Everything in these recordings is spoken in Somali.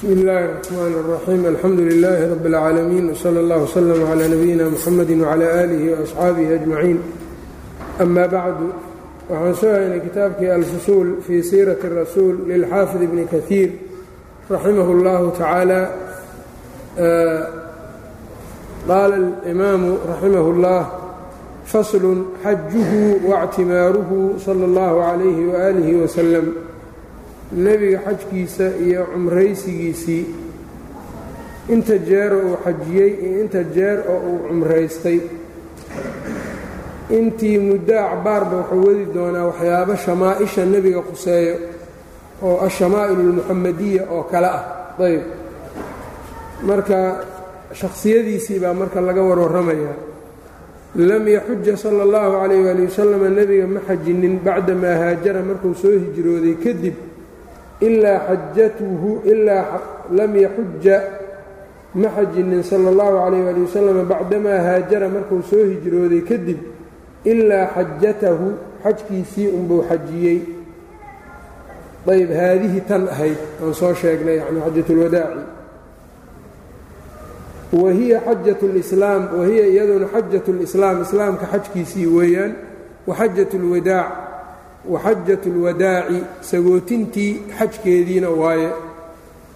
bsmi illaahi الرxmaan الraxiim alxamdu lilaahi rab اlcaalamiin wslى اllah wslm clى nabiyina mxamedi wclى aalihi وasxaabihi ajmaciin ama bacdu waxaan soo haynay kitaabkii alfusuul fii siirati الrasuul lilxaafid ibni kahiir raximah اllahu tacaala qaala اlimaamu raximah اllah faslu xajuhu waاctimaaruhu salى اllahu عalayhi waalihi waslm nebiga xajkiisa iyo cumraysigiisii. Inta jeer oo uu xajiyey iyo inta jeer oo uu cumraystay. Intii muddo acbaarba wuxuu wadi doonaa waxyaabo shamaaisha nebiga quseeyo oo ashamaa'ilu almuxamadiya oo kale ah. Ayb marka shakhsiyadiisii baa marka laga warwarramayaa lam yaxuja sala allahu calayh waali wasalam nebiga ma xajinin bacdamaa haajara markuu soo hijrooday kadib ilaa xajatuhu ilaa lam yaxuja ma xajinin sala allahu calayh ali wasalam bacdamaa haajara markuu soo hijrooday kadib ilaa xajatahu xajkiisii unbuu xajiyey ayb haadihi tan ahayd aan soo sheegnay yani xajatulwadaaci wa hiya xajat lislaam wa hiya iyaduna xajat lislaam islaamka xajkiisii weeyaan wa xajat lwadaac waxajat اlwadaaci sagootintii xajkeediina waaye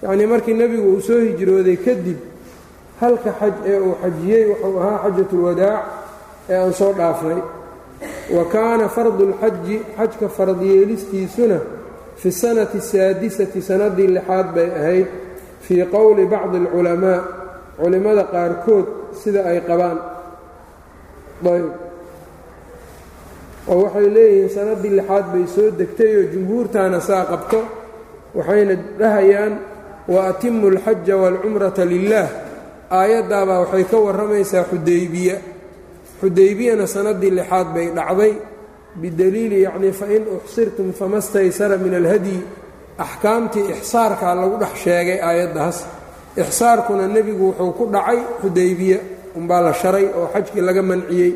yacnii markii nebigu uu soo hijrooday kadib halka xaj ee uu xajiyey wuxuu ahaa xajat اlwadaac ee aan soo dhaafnay wa kaana fardu اlxaji xajka fardyeelistiisuna fi sanati الsaadisati sanadii lixaad bay ahayd fii qowli bacdi اlculamaa culimmada qaarkood sida ay qabaan ayb oo waxay leeyihiin sanadii lixaad bay soo degtay oo jumhuurtaana saa qabto waxayna dhahayaan wa atimu alxaja waalcumrata lilaah aayaddaabaa waxay ka warramaysaa xudaybiya. Xudaybiyana sanadii lixaad bay dhacday. Bidaliili yacnii fain uxsirtum fama staysara min alhadyi axkaamtii ixsaarkaa lagu dhex sheegay aayaddaas. Ixsaarkuna nebigu wuxuu ku dhacay xudaybiya. Umbaa la sharay oo xajkii laga manciyey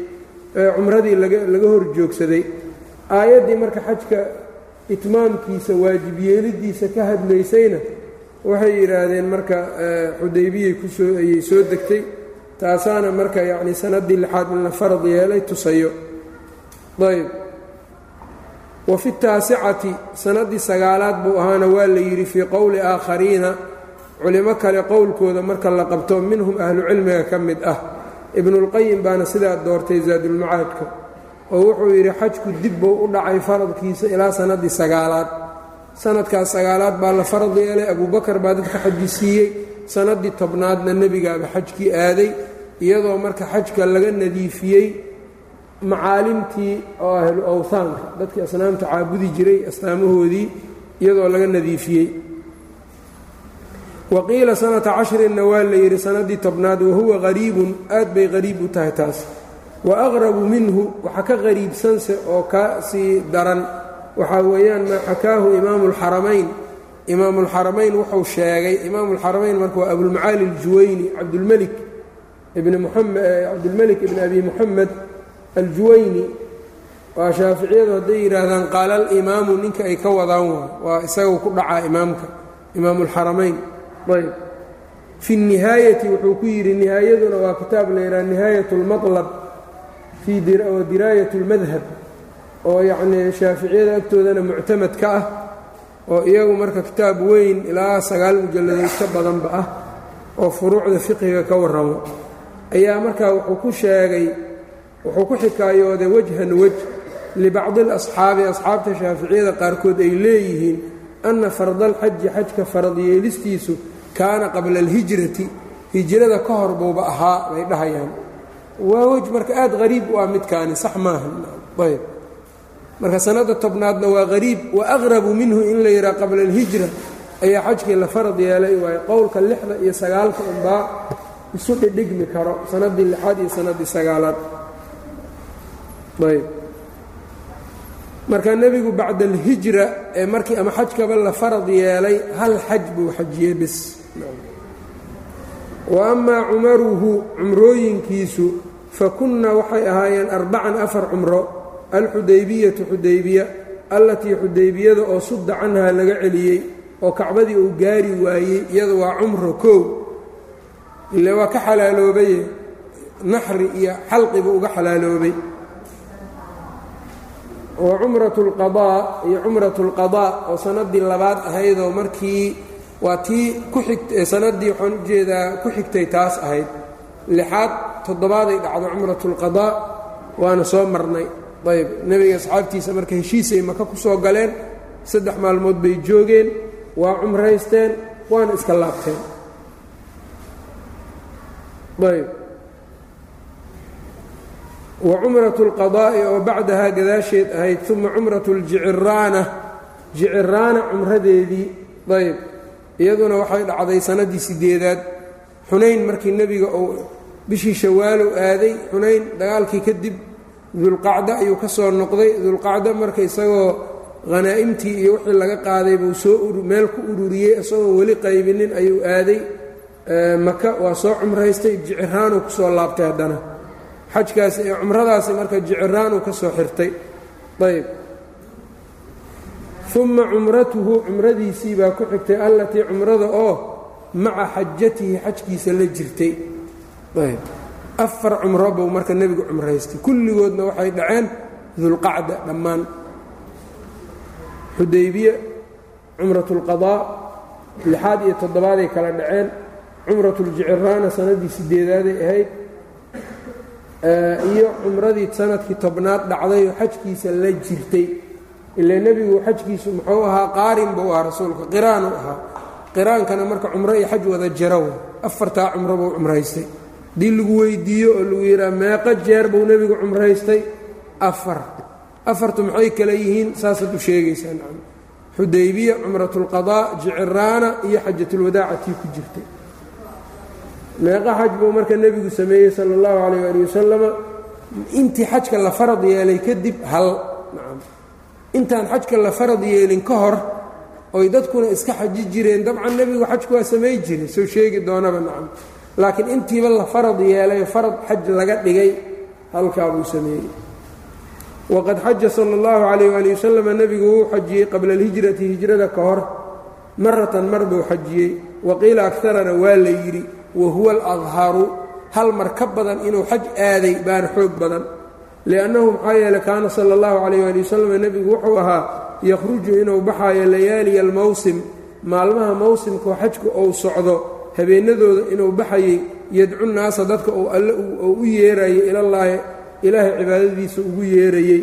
cumradii laga hor joogsaday aayaddii marka xajka itmaamkiisa waajib yeelidiisa ka hadlaysayna waxay yidhaahdeen marka xudaybiyay ku soo ayay soo degtay taasaana marka yacni sanadii lixaad in la farad yeelay tusayo. Ayb wa fi taasicati sanadii sagaalaad buu ahaana waa la yidhi fii qowli aakhariina culimo kale qowlkooda marka la qabto minhum ahlu cilmiga ka mid ah ibnulqayim baana sidaa doortay zaadulmacaadka oo wuxuu yidhi xajku dib buu u dhacay faradkiisa ilaa sannaddii sagaalaad. Sanadkaas sagaalaad baa la farad yeelay abuubakar baa dadka xaji siiyey. Sannaddii tobnaadna nebigaaba xajkii aaday iyadoo marka xajka laga nadiifiyey macaalimtii oo ahlu awhaanka dadkii asnaamta caabudi jiray astaamahoodii iyadoo laga nadiifiyey waqiila sanata cashrinna waa la yidhi sannaddii tobnaad wahuwa qariibun aad bay qariib u tahay taas. Wa aqrabu minhu waxa ka qariibsanse oo ka sii daran. Waxaa weeyaan maa xakaahu imaamu alxaramayn imaamulxaramayn wuxuu sheegay imaamulxaramayn marka waa abulmacaali aljuwayni cabdulmelik ibn muxamed cabdulmelik eh, ibni abi muxamed aljuwayni. Waa shaaficiyadu hadday yidhaahdaan qaala alimaamu ninka ay ka wadaan waa isaguo ku dhacaa imaamka imaamu alxaramayn ayb fi الnihaayati wuxuu ku yidhi nihaayaduna waa kitaab la yidhaha nihaayat اlmaطlab fii diraayat اlmadhab oo yacnii shaaficiyada agtoodana muctamad ka ah oo iyagu marka kitaab weyn ilaa sagaal mujalladood ka badanba ah oo furuucda fiqhiga ka warramo ayaa markaa wuxuu ku sheegay wuxuu ku xikaayooday wajhan wej libacdi اlasxaabi asxaabta shaaficiyada qaarkood ay leeyihiin ana farda alxaji xajka farad yeelistiisu kaana qabla alhijrati hijrada ka hor buuba ahaa bay dhahayaan. Waa wej marka aad qariib u ah midkaani sax maaha. Ayb. Marka sanadda tobnaadna waa qariib wa aqrabu minhu in la yidhaha qabla alhijra. Ayaa xajkii la farad yeelay waayo qowlka lixda iyo sagaalka unbaa isu dhidhigmi karo sannaddii lixaad iyo sannaddii sagaalaad. Ayb. Marka nebigu bacda alhijra ee markii ama xajkaba la farad yeelay hal xaj buu xajiyey bis wa amaa cumaruhu cumrooyinkiisu fa kunna waxay ahaayeen arbacan afar cumro alxudaybiyatu xudaybiya allatii xudaybiyada oo sudda canhaa laga celiyey oo kacbadii uu gaari waayey iyada waa cumro koow. Ile waa ka xalaaloobaye naxri iyo xalqibu uga xalaaloobay. Oo cumratu lqadaa iyo cumratu lqadaa oo sannaddii labaad ahaydoo markii waa tii ku xigt sannaddii waxaan u jeedaa ku xigtay taas ahayd. Lixaad toddobaaday dhacdo cumratu lqadaa waana soo marnay. Ayb nebiga asxaabtiisa marka heshiisay maka ku soo galeen saddex maalmood bay joogeen waa cumraysteen waana iska laabteen. Ayb wa cumratu اlqadaa'i oo bacdahaa gadaasheed ahayd uma cumratu اljiciraana jiciraana cumradeedii. Ayb iyaduna waxay dhacday sannaddii sideedaad xunayn markii nebiga uu bishii shawaalow aaday xunayn dagaalkii kadib dulqacdo ayuu ka soo noqday. Dulqacdo marka isagoo khanaa'imtii iyo wixii laga qaaday buu soo meel ku ururiyey isagoon weli qaybinin ayuu aaday. Maka waa soo cumraystay jiciraanuu ku soo laabtay haddana. Xajkaasi ee cumradaasi marka jiciraanuu ka soo xirtay. Ayb uma cumratuhu cumradiisii baa ku xigtay allatii cumrada oo maca xajatihi xajkiisa la jirtay. Afar cumro buu marka nebigu cumraystay. Kulligoodna waxay dhaceen dulqacda dhammaan. Xudaybiye cumratu اlqadaa lixaad iyo toddobaaday kala dhaceen. Cumratu ljiciraana sannaddii sideedaaday ahayd. Iyo cumradii sannadkii tobnaad dhacdayoo xajkiisa la jirtay ilaa nebigu xajkiisu muxuu ahaa qaarin buu ahaa rasuulka qiraanuu ahaa. Qiraankana marka cumro iyo xaj wada jaraw afartaa cumro buu cumraystay. Haddii lagu weydiiyo oo lagu yidhaha meeqo jeer buu nebigu cumraystay afar. Afartu maxay kale yihiin saasaad u sheegaysaa nacam. Xudaybiya cumratulqadaa jiciraana iyo xajatulwadaacatii ku jirtay. Meeqo xaj buu marka nebigu sameeyey sala allahu calayh ali wasalama intii xajka la farad yeelay kadib hal nacam intaan xajka la farad yeelin ka hor oy dadkuna iska xaji jireen dabcan nebigu xajku waa samay jiray soo sheegi doonaba nacam. Laakiin intiiba la farad yeelay farad xaj laga dhigay halkaa buu sameeyey. Waqad xaja sala allahu calayh ali wasalam nebigu wuu xajiyey qabla alhijrati hijrada ka hor maratan mar buu xajiyey. Wa qiila akarana waa la yidhi wa huwa aladharu hal mar ka badan inuu xaj aaday baana xoog badan liannahu maxaa yeeley kaana sala allahu calayh ali wasalam nebigu wuxuu ahaa yakhruju inuu baxaayo layaaliya almowsim maalmaha mowsimkao xajku uu socdo habeenadooda inuu baxayey yadcu naasa dadka uu alle uu u yeerayo ilallaahi ilaahay cibaadadiisa ugu yeerayey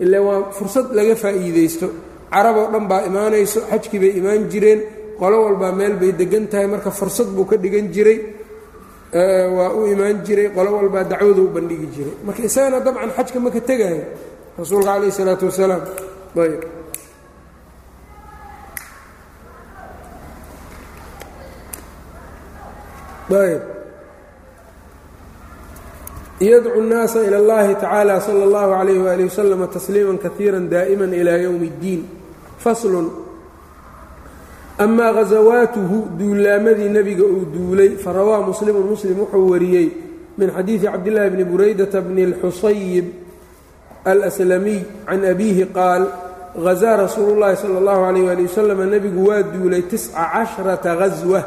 ile waa fursad laga faa'iidaysto caraboo dhan baa imaanayso xajkii bay imaan jireen qolo walbaa meel bay degan tahay marka fursad buu ka dhigan jiray waa u imaan jiray qolo walbaa dacwadu u bandhigi jiray marka isagana dabcan xajka maka tegayo rasuulka calayh isalaatu wasalaam ayb ayb yadcu الnaasa ilى اllahi tacaalى salى اllahu عalayh wali waslm tasliima kaiira daa'ima ilى ywm اddiin faslun amaa ghasawaatuhu duulaamadii nebiga uu duulay farawaa muslimu muslim wuxuu wariyey min xadiidi cabdillaahi bni buraydata bni اlxusayib alslamiy can abiihi qaal hazaa rasuulu llahi sala اllahu alayh ali wasalam nebigu waa duulay tisca casharata gaswa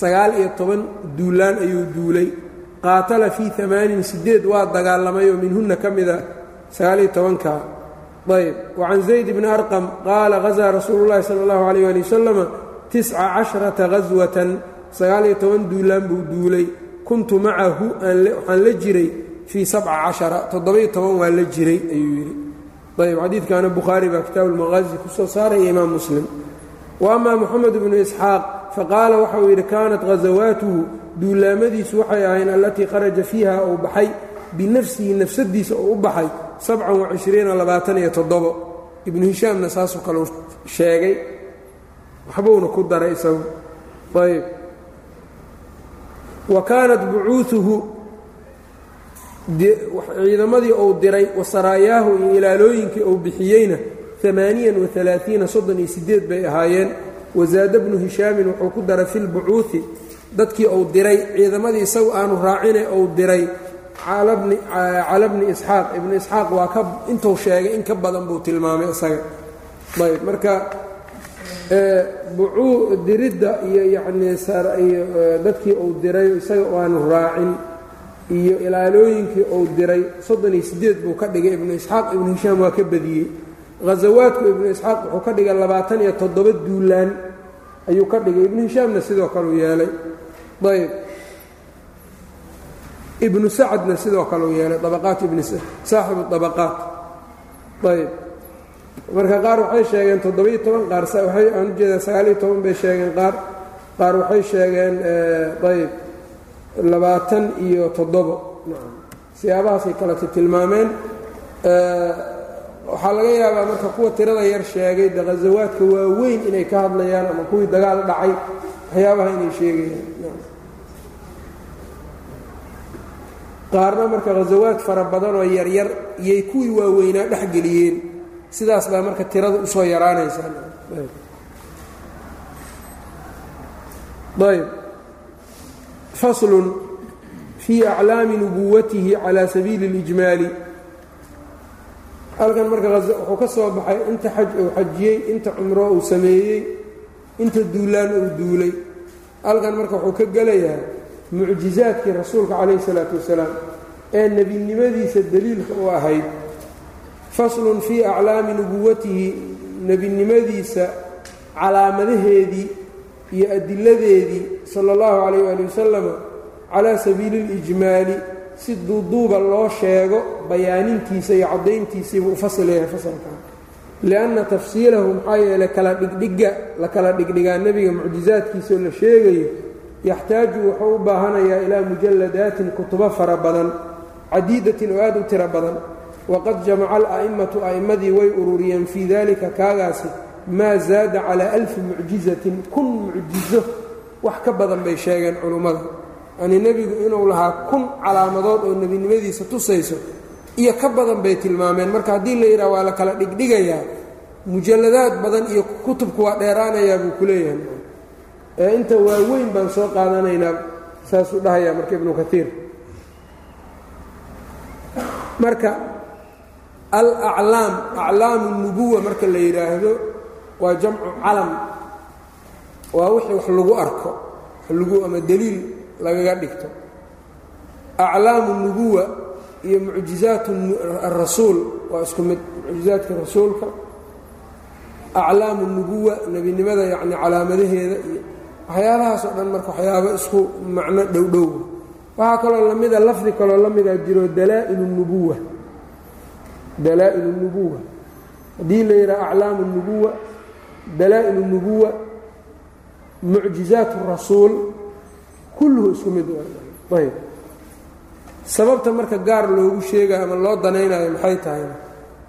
sagaal iyo toban duulaan ayuu duulay. Qaatala fii amaanin sideed waa dagaalamay oo minhunna ka mida sagaaliyo tobanka ayb wacan zayd bni arqam qaala hazaa rasuulu llahi sala allahu alayh ali wasalama tisca casharata gaswatan sagaaliyo toban duulaan buu duulay. Kuntu macahu waxaan la jiray fii sabca cashara toddoba-iyo toban waa la jiray ayuu yidhi. Ayb xadiidkaana bukhaari baa kitaabu lmaqaazi ku soo saaraya imaam muslim. Wa moxamed bnu isxaaq faqaala waxauu yidhi kaanat ghasawaatuhu duulaamadiisu waxay ahayn allatii kharaja fiiha uu baxay. Binafsihi nafsadiisa uu u baxay sabcan wacishriina labaatan iyo toddobo. Ibnu hishaamna saasoo kaleu sheegay. Waxbuuna ku daray isagu. Ayb wa kaanat bucuuuhu ciidamadii uu diray wa saraayaahu iyo ilaalooyinkii uu bixiyeyna amaaniyan waalaaiina soddon iyo sideed bay ahaayeen. Wasaada bnu hishaamin wuxuu ku daray fi lbucuuhi dadkii uu diray ciidamadii isagu aanu raacine uu diray cala bni isxaaq ibnu isxaaq waa ka intuu sheegay in ka badan buu tilmaamay isaga. Ayb marka bucuu diridda iyo yacnii iyo dadkii uu diray isaga aanu raacin iyo ilaalooyinkii uu diray soddon iyo siddeed buu ka dhigay. Ibnu isxaaq ibnu hishaam waa ka badiyey. Ghasawaadku ibnu isxaaq wuxuu ka dhigay labaatan iyo toddoba duulaan ayuu ka dhigay. Ibnu hishaamna sidoo kale u yeelay. Ayb ibnu sacadna sidoo kale u yeelay abaqaat saaxibu abaqaat ayb marka qaar waxay sheegeen toddoba-iyo toban qaar waxay aan u jeedaa sagaaliyo toban bay sheegeen qaar. Qaar waxay sheegeen ayb labaatan iyo toddobo. Siyaabahaasay kaleta tilmaameen. Waxaa laga yaabaa marka kuwa tirada yar sheegay de khasawaadka waaweyn inay ka hadlayaan ama kuwii dagaal dhacay waxyaabaha inay sheegayaan qaarna marka khasawaad fara badanoo yaryar iyay kuwii waaweynaa dhexgeliyeen sidaas baa marka tirada u soo yaraanaysaa. Ayb. Faslun fii aclaami nubuwatihi calaa sabiili اlijmaali halkan marka wuxuu ka soo baxay inta xaj uu xajiyey inta cumro uu sameeyey inta duulaan uu duulay. Halkan marka wuxuu ka gelayaa mucjizaadkii rasuulka calayh isalaatu wasalaam ee nebinimadiisa daliilka u ahayd faslun fii aclaami nubuwatihi nebinimadiisa calaamadaheedii iyo adiladeedii sala allahu calayh waali wasalam calaa sabiili اlijmaali si duuduuba loo sheego bayaanintiisa iyo caddayntiisiibuu u fasilayahay fasalkan lianna tafsiilahu maxaa yeelay kala dhigdhiga la kala dhigdhigaa nebiga mucjizaadkiisa oo la sheegayo yaxtaaju wuxuu u baahanayaa ilaa mujalladaatin kutubo fara badan cadiidatin oo aad u tiro badan. Waqad jamaca ala'imatu a'immadii way ururiyeen fii dalika kaagaasi maa zaada calaa alfi mucjizatin kun mucjizo. Wax ka badan bay sheegeen culummada yani nebigu inuu lahaa kun calaamadood oo nebinimadiisa tusayso iyo ka badan bay tilmaameen. Marka haddii la yidhaha waa la kala dhigdhigayaa mujalladaad badan iyo kutubku waa dheeraanayaa buu ku leeyahay ee inta waaweyn baan soo qaadanaynaa saasuu dhahayaa marka ibnu kaiir marka alaclaam aclaamu nubuwa marka la yidhaahdo waa jamcu calam. Waa wixii wax lagu arko lagu ama deliil lagaga dhigto. Aclaamu nubuwa iyo mucjizaat arasuul waa isku mid mucjizaadka rasuulka. Aclaamu nubuwa nebinimada yacni calaamadaheeda iyo waxyaabahaas oo dhan marka waxyaabo isku macno dhowdhow waxaa kaloo lamida lafdi kaloo la jiro dalaa'ilu nubuwa. Haddii la yidhaha aclaamu nubuwa mucjizaat rasuul kulluhu isku mid ayb sababta marka gaar loogu sheegayo ama loo danaynayo maxay tahay?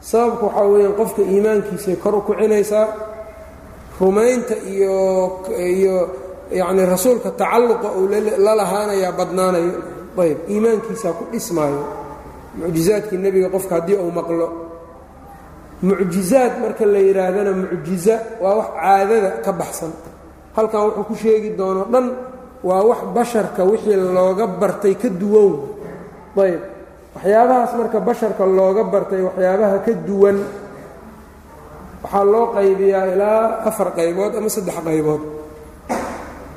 Sababka waxaa weeyaan qofka iimaankiisay kor u kicinaysaa rumaynta iyo iyo yacni rasuulka tacalluqa uu la lahaanayaa badnaanayo. Ayb iimaankiisaa ku dhismaayo. Mucjizaadkii nebiga qofka haddii uu maqlo. Mucjizaad marka la yidhaahdana mucjiza waa wax caadada ka baxsan. Halkan wuxuu ku sheegi doono dhan waa wax basharka wixii looga bartay ka duwan. Ayb waxyaabahaas marka basharka looga bartay waxyaabaha ka duwan waxaa loo qaybiyaa ilaa afar qaybood ama saddex qaybood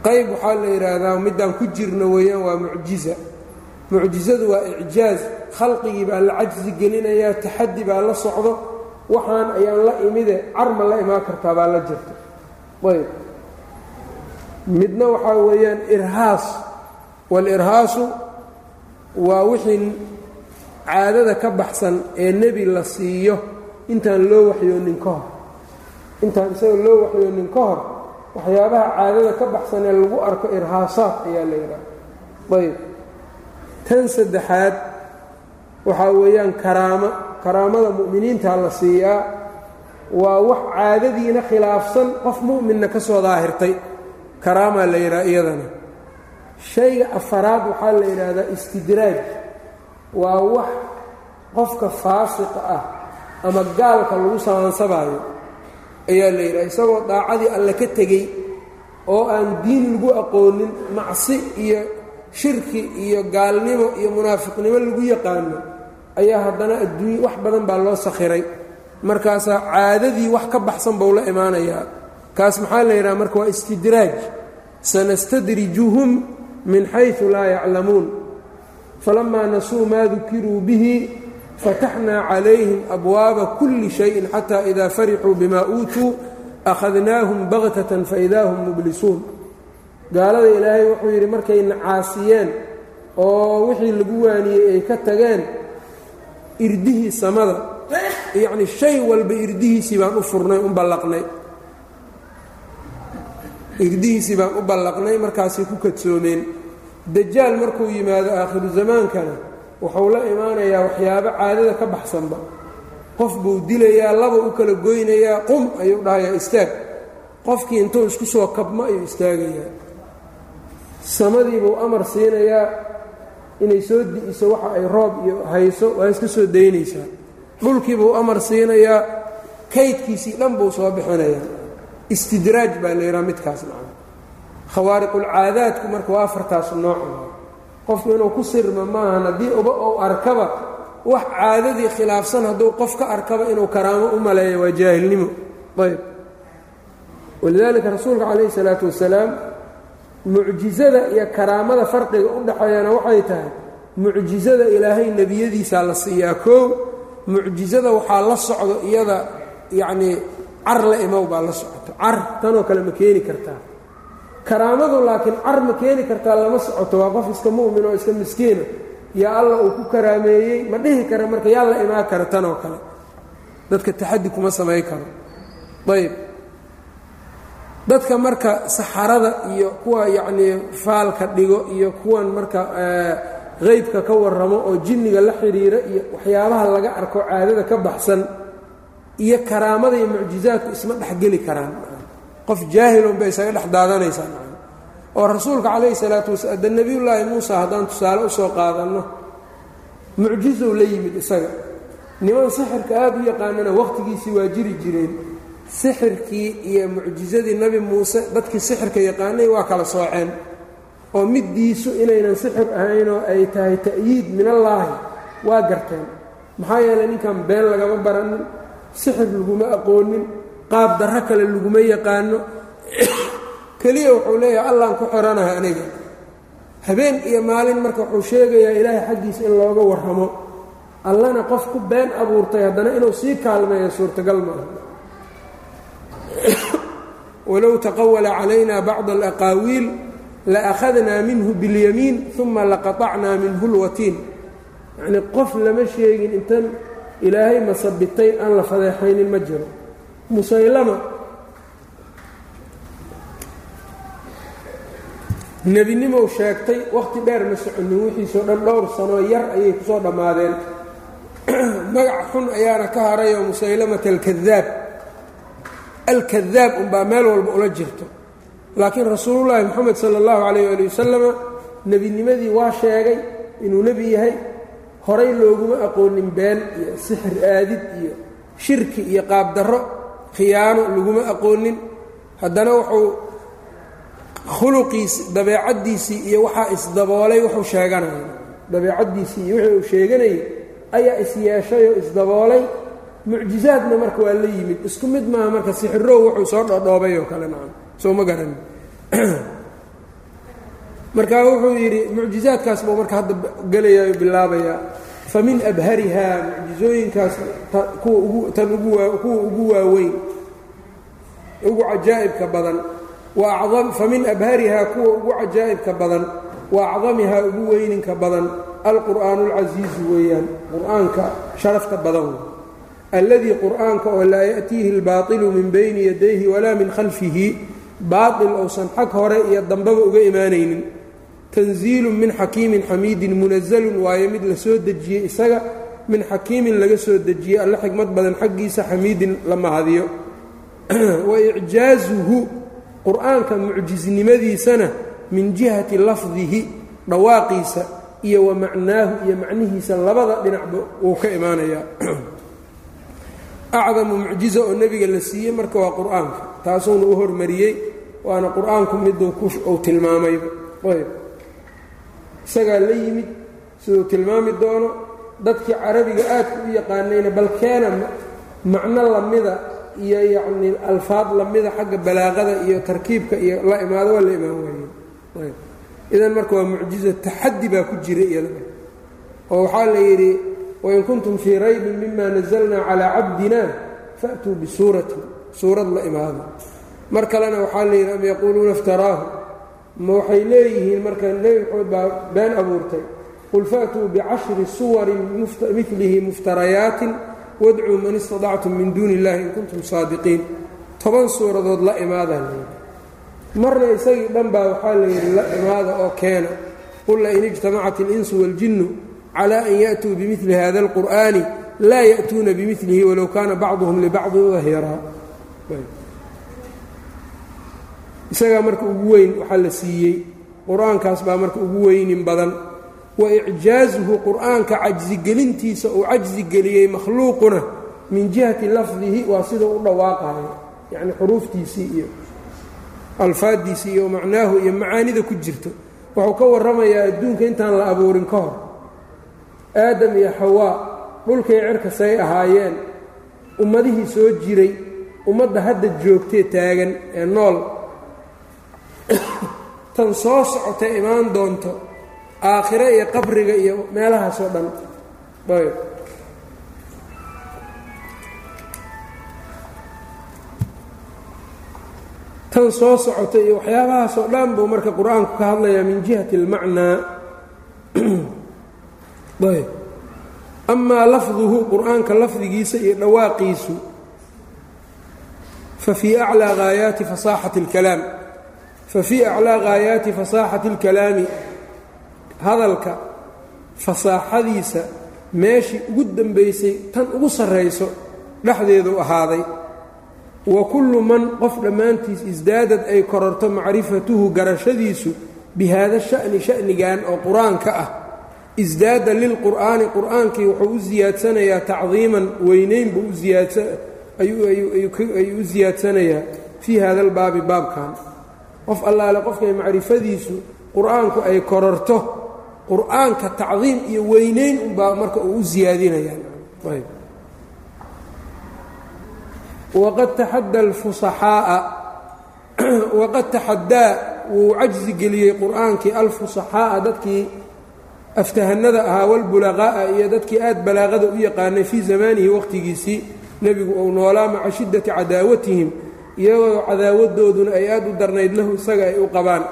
qayb waxaa la yidhaahdaa middaan ku jirno weeyaan waa mucjiza. Mucjizadu waa icjaaz. Khalqigii baa la cajsi gelinayaa taxaddi baa la socdo. Waxaan ayaan la imide carma la imaan kartaa baa la jirta. Ayb. Midna waxaa weeyaan irhaas. Waalirhaasu waa wixii caadada ka baxsan ee nebi la siiyo. Intaan loo waxyoonin ka hor. Intaan isaga loo waxyoonin ka hor waxyaabaha caadada ka baxsan ee lagu arko irhaasaad ayaa la yidhaha ayb tan saddexaad waxaa weeyaan karaamo karaamada mu'miniinta la siiyaa waa wax caadadiina khilaafsan qof mu'minna ka soo daahirtay. Karaamaa la yidhaha iyadana. Shayga afaraad waxaa la yidhaahdaa istidraaj. Waa wax qofka faasiqa ah ama gaalka lagu samansabaayo ayaa la yidhaha isagoo daacadii alle ka tegey oo aan diin lagu aqoonin macsi iyo shirki iyo gaalnimo iyo munaafiqnimo lagu yaqaano ayaa haddana adduunya wax badan baa loo sakhiray. Markaasaa caadadii wax ka baxsan buu la imaanayaa. Kaas maxaa la yidhaha marka waa istidraaj. Sanastadrijuhum min xayثu laa yaclamuun. Falamaa nasuu maa dukiruu bihi fataxnaa calayhim abwaaba kuli shayin xata ida farixuu bima uutuu akhadnaahum baktatan faidaa hum mublisuun gaalada ilaahay wuxuu yidhi markay nacaasiyeen oo wixii lagu waaniyey ay ka tageen irdihii samada yacni shay walba irdihiisii baan u furnay u ballaqnay irdihiisii baan u ballaqnay markaasay ku kadsoomeen dajaal markuu yimaado aakhiru zamaankana wuxuu la imaanayaa waxyaabo caadada ka baxsanba. Qof buu dilayaa laba u kala goynayaa qum ayuu dhahayaa istaag. Qofkii intuu isku soo kabmo ayuu istaagayaa. Samadiibuu amar siinayaa inay soo di'iso waxa ay roob iyo hayso waa iska soo daynaysaa. Dhulkiibuu amar siinayaa kaydkiisii dhan buu soo bixinayaa. Istidraaj baa la yidhaha midkaas macna. Khawaariqulcaadaadku marka waa afartaas nooc qofku inuu ku sirma maahan haddii uba ou arkaba wax caadadii khilaafsan hadduu qof ka arkaba inuu karaamo u maleeyo waa jaahilnimo. Ayb. Walidaalika rasuulka calayhi salaatu wasalaam mucjizada iyo karaamada farqiga u dhaxeeyana waxay tahay mucjizada ilaahay nebiyadiisaa la siiyaa koow mucjizada waxaa la socdo iyada yacnii car la imow baa la socoto car tanoo kale ma keeni kartaa karaamadu laakiin car ma keeni kartaa lama socoto waa qof iska mu'min oo iska miskiina yaa alla uu ku karaameeyey ma dhihi kara marka yaa la imaan kara tanoo kale. Dadka taxaddi kuma samayn karo. Ayb dadka marka saxarada iyo kuwa yacnii faalka dhigo iyo kuwan marka qeybka ka warramo oo jinniga la xidhiira iyo waxyaabaha laga arko caadada ka baxsan iyo karaamada iyo mucjizaadku isma dhexgeli karaan qof jaahilun bay isaga dhex daadanaysaa oo rasuulka calayhi salaatu wasalaam de nebiyullaahi muusa haddaan tusaale u soo qaadanno mucjizow la yimid isaga. Niman sixirka aada u yaqaanana wakhtigiisii waa jiri jireen. Sixirkii iyo mucjizadii nebi muuse dadkii sixirka yaqaanay waa kala sooceen. Oo middiisu inaynan sixir ahaynoo ay tahay ta'yiid minallaahi waa garteen. Maxaa yeelay ninkan been lagama baranin sixir laguma aqoonin qaab darro kale laguma yaqaano keliya wuxuu leeyahay allaan ku xoranahay aniga habeen iyo maalin marka wuxuu sheegayaa ilaahay xaggiisa in looga warramo allana qof ku been abuurtay haddana inuu sii kaalmeeyo suurtagal maaha walow taqawala calayna bacd alaqaawiil laakhadnaa minhu biاlyamiin uma laqaطacnaa minhu اlwatiin yacnii qof lama sheegin intan ilaahay masabitay aan la fadeexaynin ma jiro musaylama. Nebinimow sheegtay wakhti dheer ma soconin wixiisoo dhan dhowr sanoo yar ayay ku soo dhammaadeen. Magac xun ayaana ka harayoo musaylamata alkadaab alkadaab unbaa meel walba ula jirto. Laakiin rasuulullaahi moxamed sala allahu calayh ali wasalama nebinimadii waa sheegay inuu nebi yahay. Horay looguma aqoonin been iyo sixir aadid iyo shirki iyo qaabdarro khiyaano laguma aqoonin. Haddana wuxuu khuluqiisi dabeecaddiisii iyo waxaa isdaboolay wuxuu sheeganaya dabeecaddiisii iyo wixii uu sheeganayay ayaa isyeeshay oo isdaboolay. Mucjizaadna marka waa la yimid. Isku mid maaha marka sixirow wuxuu soo dhodhoobay oo kale nacam. Soo ma garan. Marka wuxuu yidhi mucjizaadkaas buu marka hadda gelaya o bilaabayaa fa min abharihaa mucjizooyinkaas tan kuwa ugu waaweyn ugu cajaa'ibka badan. Fa min abharihaa kuwa ugu cajaa'ibka badan. Wa ugu weyninka badan. Alqur'aanu alcasiizu weeyaan qur'aanka sharafta badan. Alladii qur'aanka oo laa ya'tiihi albaailu min bayni yadayhi walaa min khalfihi baail ousan xag hore iyo dambaba uga imaanaynin tanziilu min xakiimin xamiidin munazalun waayo mid la soo dejiyey isaga min xakiimin laga soo dejiyey alle xikmad badan xaggiisa xamiidin la mahadiyo. Wa icjaazuhu qur'aanka mucjisnimadiisana min jihati lafdihi dhawaaqiisa iyo wa macnaahu iyo macnihiisa labada dhinacba wuu ka imaanayaa. Acdamu mucjiza oo nebiga la siiyey marka waa qur'aanka taasuuna u hormariyey waana qur'aanku miduu uu tilmaamayba ayb isagaa la yimid siduu tilmaami doono dadkii carabiga aadka u yaqaanayna bal keena macno lamida iyo yacnii alfaad lamida xagga balaaqada iyo tarkiibka iyo la imaado waa la imaan waaye idan marka waa mucjizo taxaddi baa ku jira iyada. Oo waxaa la yidhi wain kuntum fii raybin mima nazalna calaa cabdina faatuu bisuuratin suurad la imaado. Mar kalena waxaa la yidhi am yaquuluuna iftaraahu ma waxay leeyihiin marka nebi maxamed baa been abuurtay qul faatuu bicashri suwarin milihi muftarayaatin wadcuu man istadactum min duuni illahi in kuntum saadiqiin toban suuradood la imaadaa layidhi marna isagii dhan baa waxaa la yidhi la imaada oo keena qul lain ijtamacat اlinsu waاljinnu cala an ya'tuu bimili hada اlqur'ani laa ya'tuuna bimilihi walow kaana bacduhum libacdin dahiraa isagaa marka ugu weyn waxaa la siiyey. Qur'aankaas baa marka ugu weynin badan. Wa icjaazuhu qur'aanka cajsigelintiisa uu cajsigeliyey makhluuquna min jihati lafdihi waa sidau u dhawaaqayo yacni xuruuftiisii iyo alfaaddiisii iyo macnaahu iyo macaanida ku jirto. Wuxuu ka warramayaa adduunka intaan la abuurin ka hor. Aadam iyo xawaa dhulkay cerka say ahaayeen. Ummadihii soo jiray. Ummadda hadda joogtee taagan ee nool tan soo socota imaan doonto aakhire iyo qabriga iyo meelahaasoo dhan ayb tan soo socota iyo waxyaabahaasoo dhan buu marka qur-aanku ka hadlayaa min jihati اlmacnaa ayb amaa lafduhu qur-aanka lafdigiisa iyo dhawaaqiisu fa fii aclىa haayaati fasaaxati اlkalaam fa fii aclىa haayaati fasaaxati اlkalaami hadalka fasaaxadiisa meeshii ugu dembaysay tan ugu sarrayso dhexdeedu ahaaday wa kullu man qof dhammaantiis isdaadad ay kororto macrifatuhu garashadiisu bi haada sha'ni sha'nigan oo qur'aanka ah isdaada lilqur'aani qur'aankii wuxuu u siyaadsanayaa tacdiiman weynayn buu ayuu u siyaadsanayaa fii hada albaabi baabkan qof allaale qofkay macrifadiisu qur'aanku ay kororto qur'aanka tacdiim iyo weynayn unbaa marka uu u siyaadinayaan waqad taxadda alfusaxaa'a waqad taxaddaa wuu cajsi geliyey qur'aankii alfusaxaa'a dadkii aftahanada ahaa walbulaqaa'a iyo dadkii aad balaaqada u yaqaanay fii zamaanihi waqhtigiisii nebigu uu noolaa maca shiddati cadaawatihim iyagoo cadaawadooduna ay aad u darnayd lahu isaga ay u qabaan.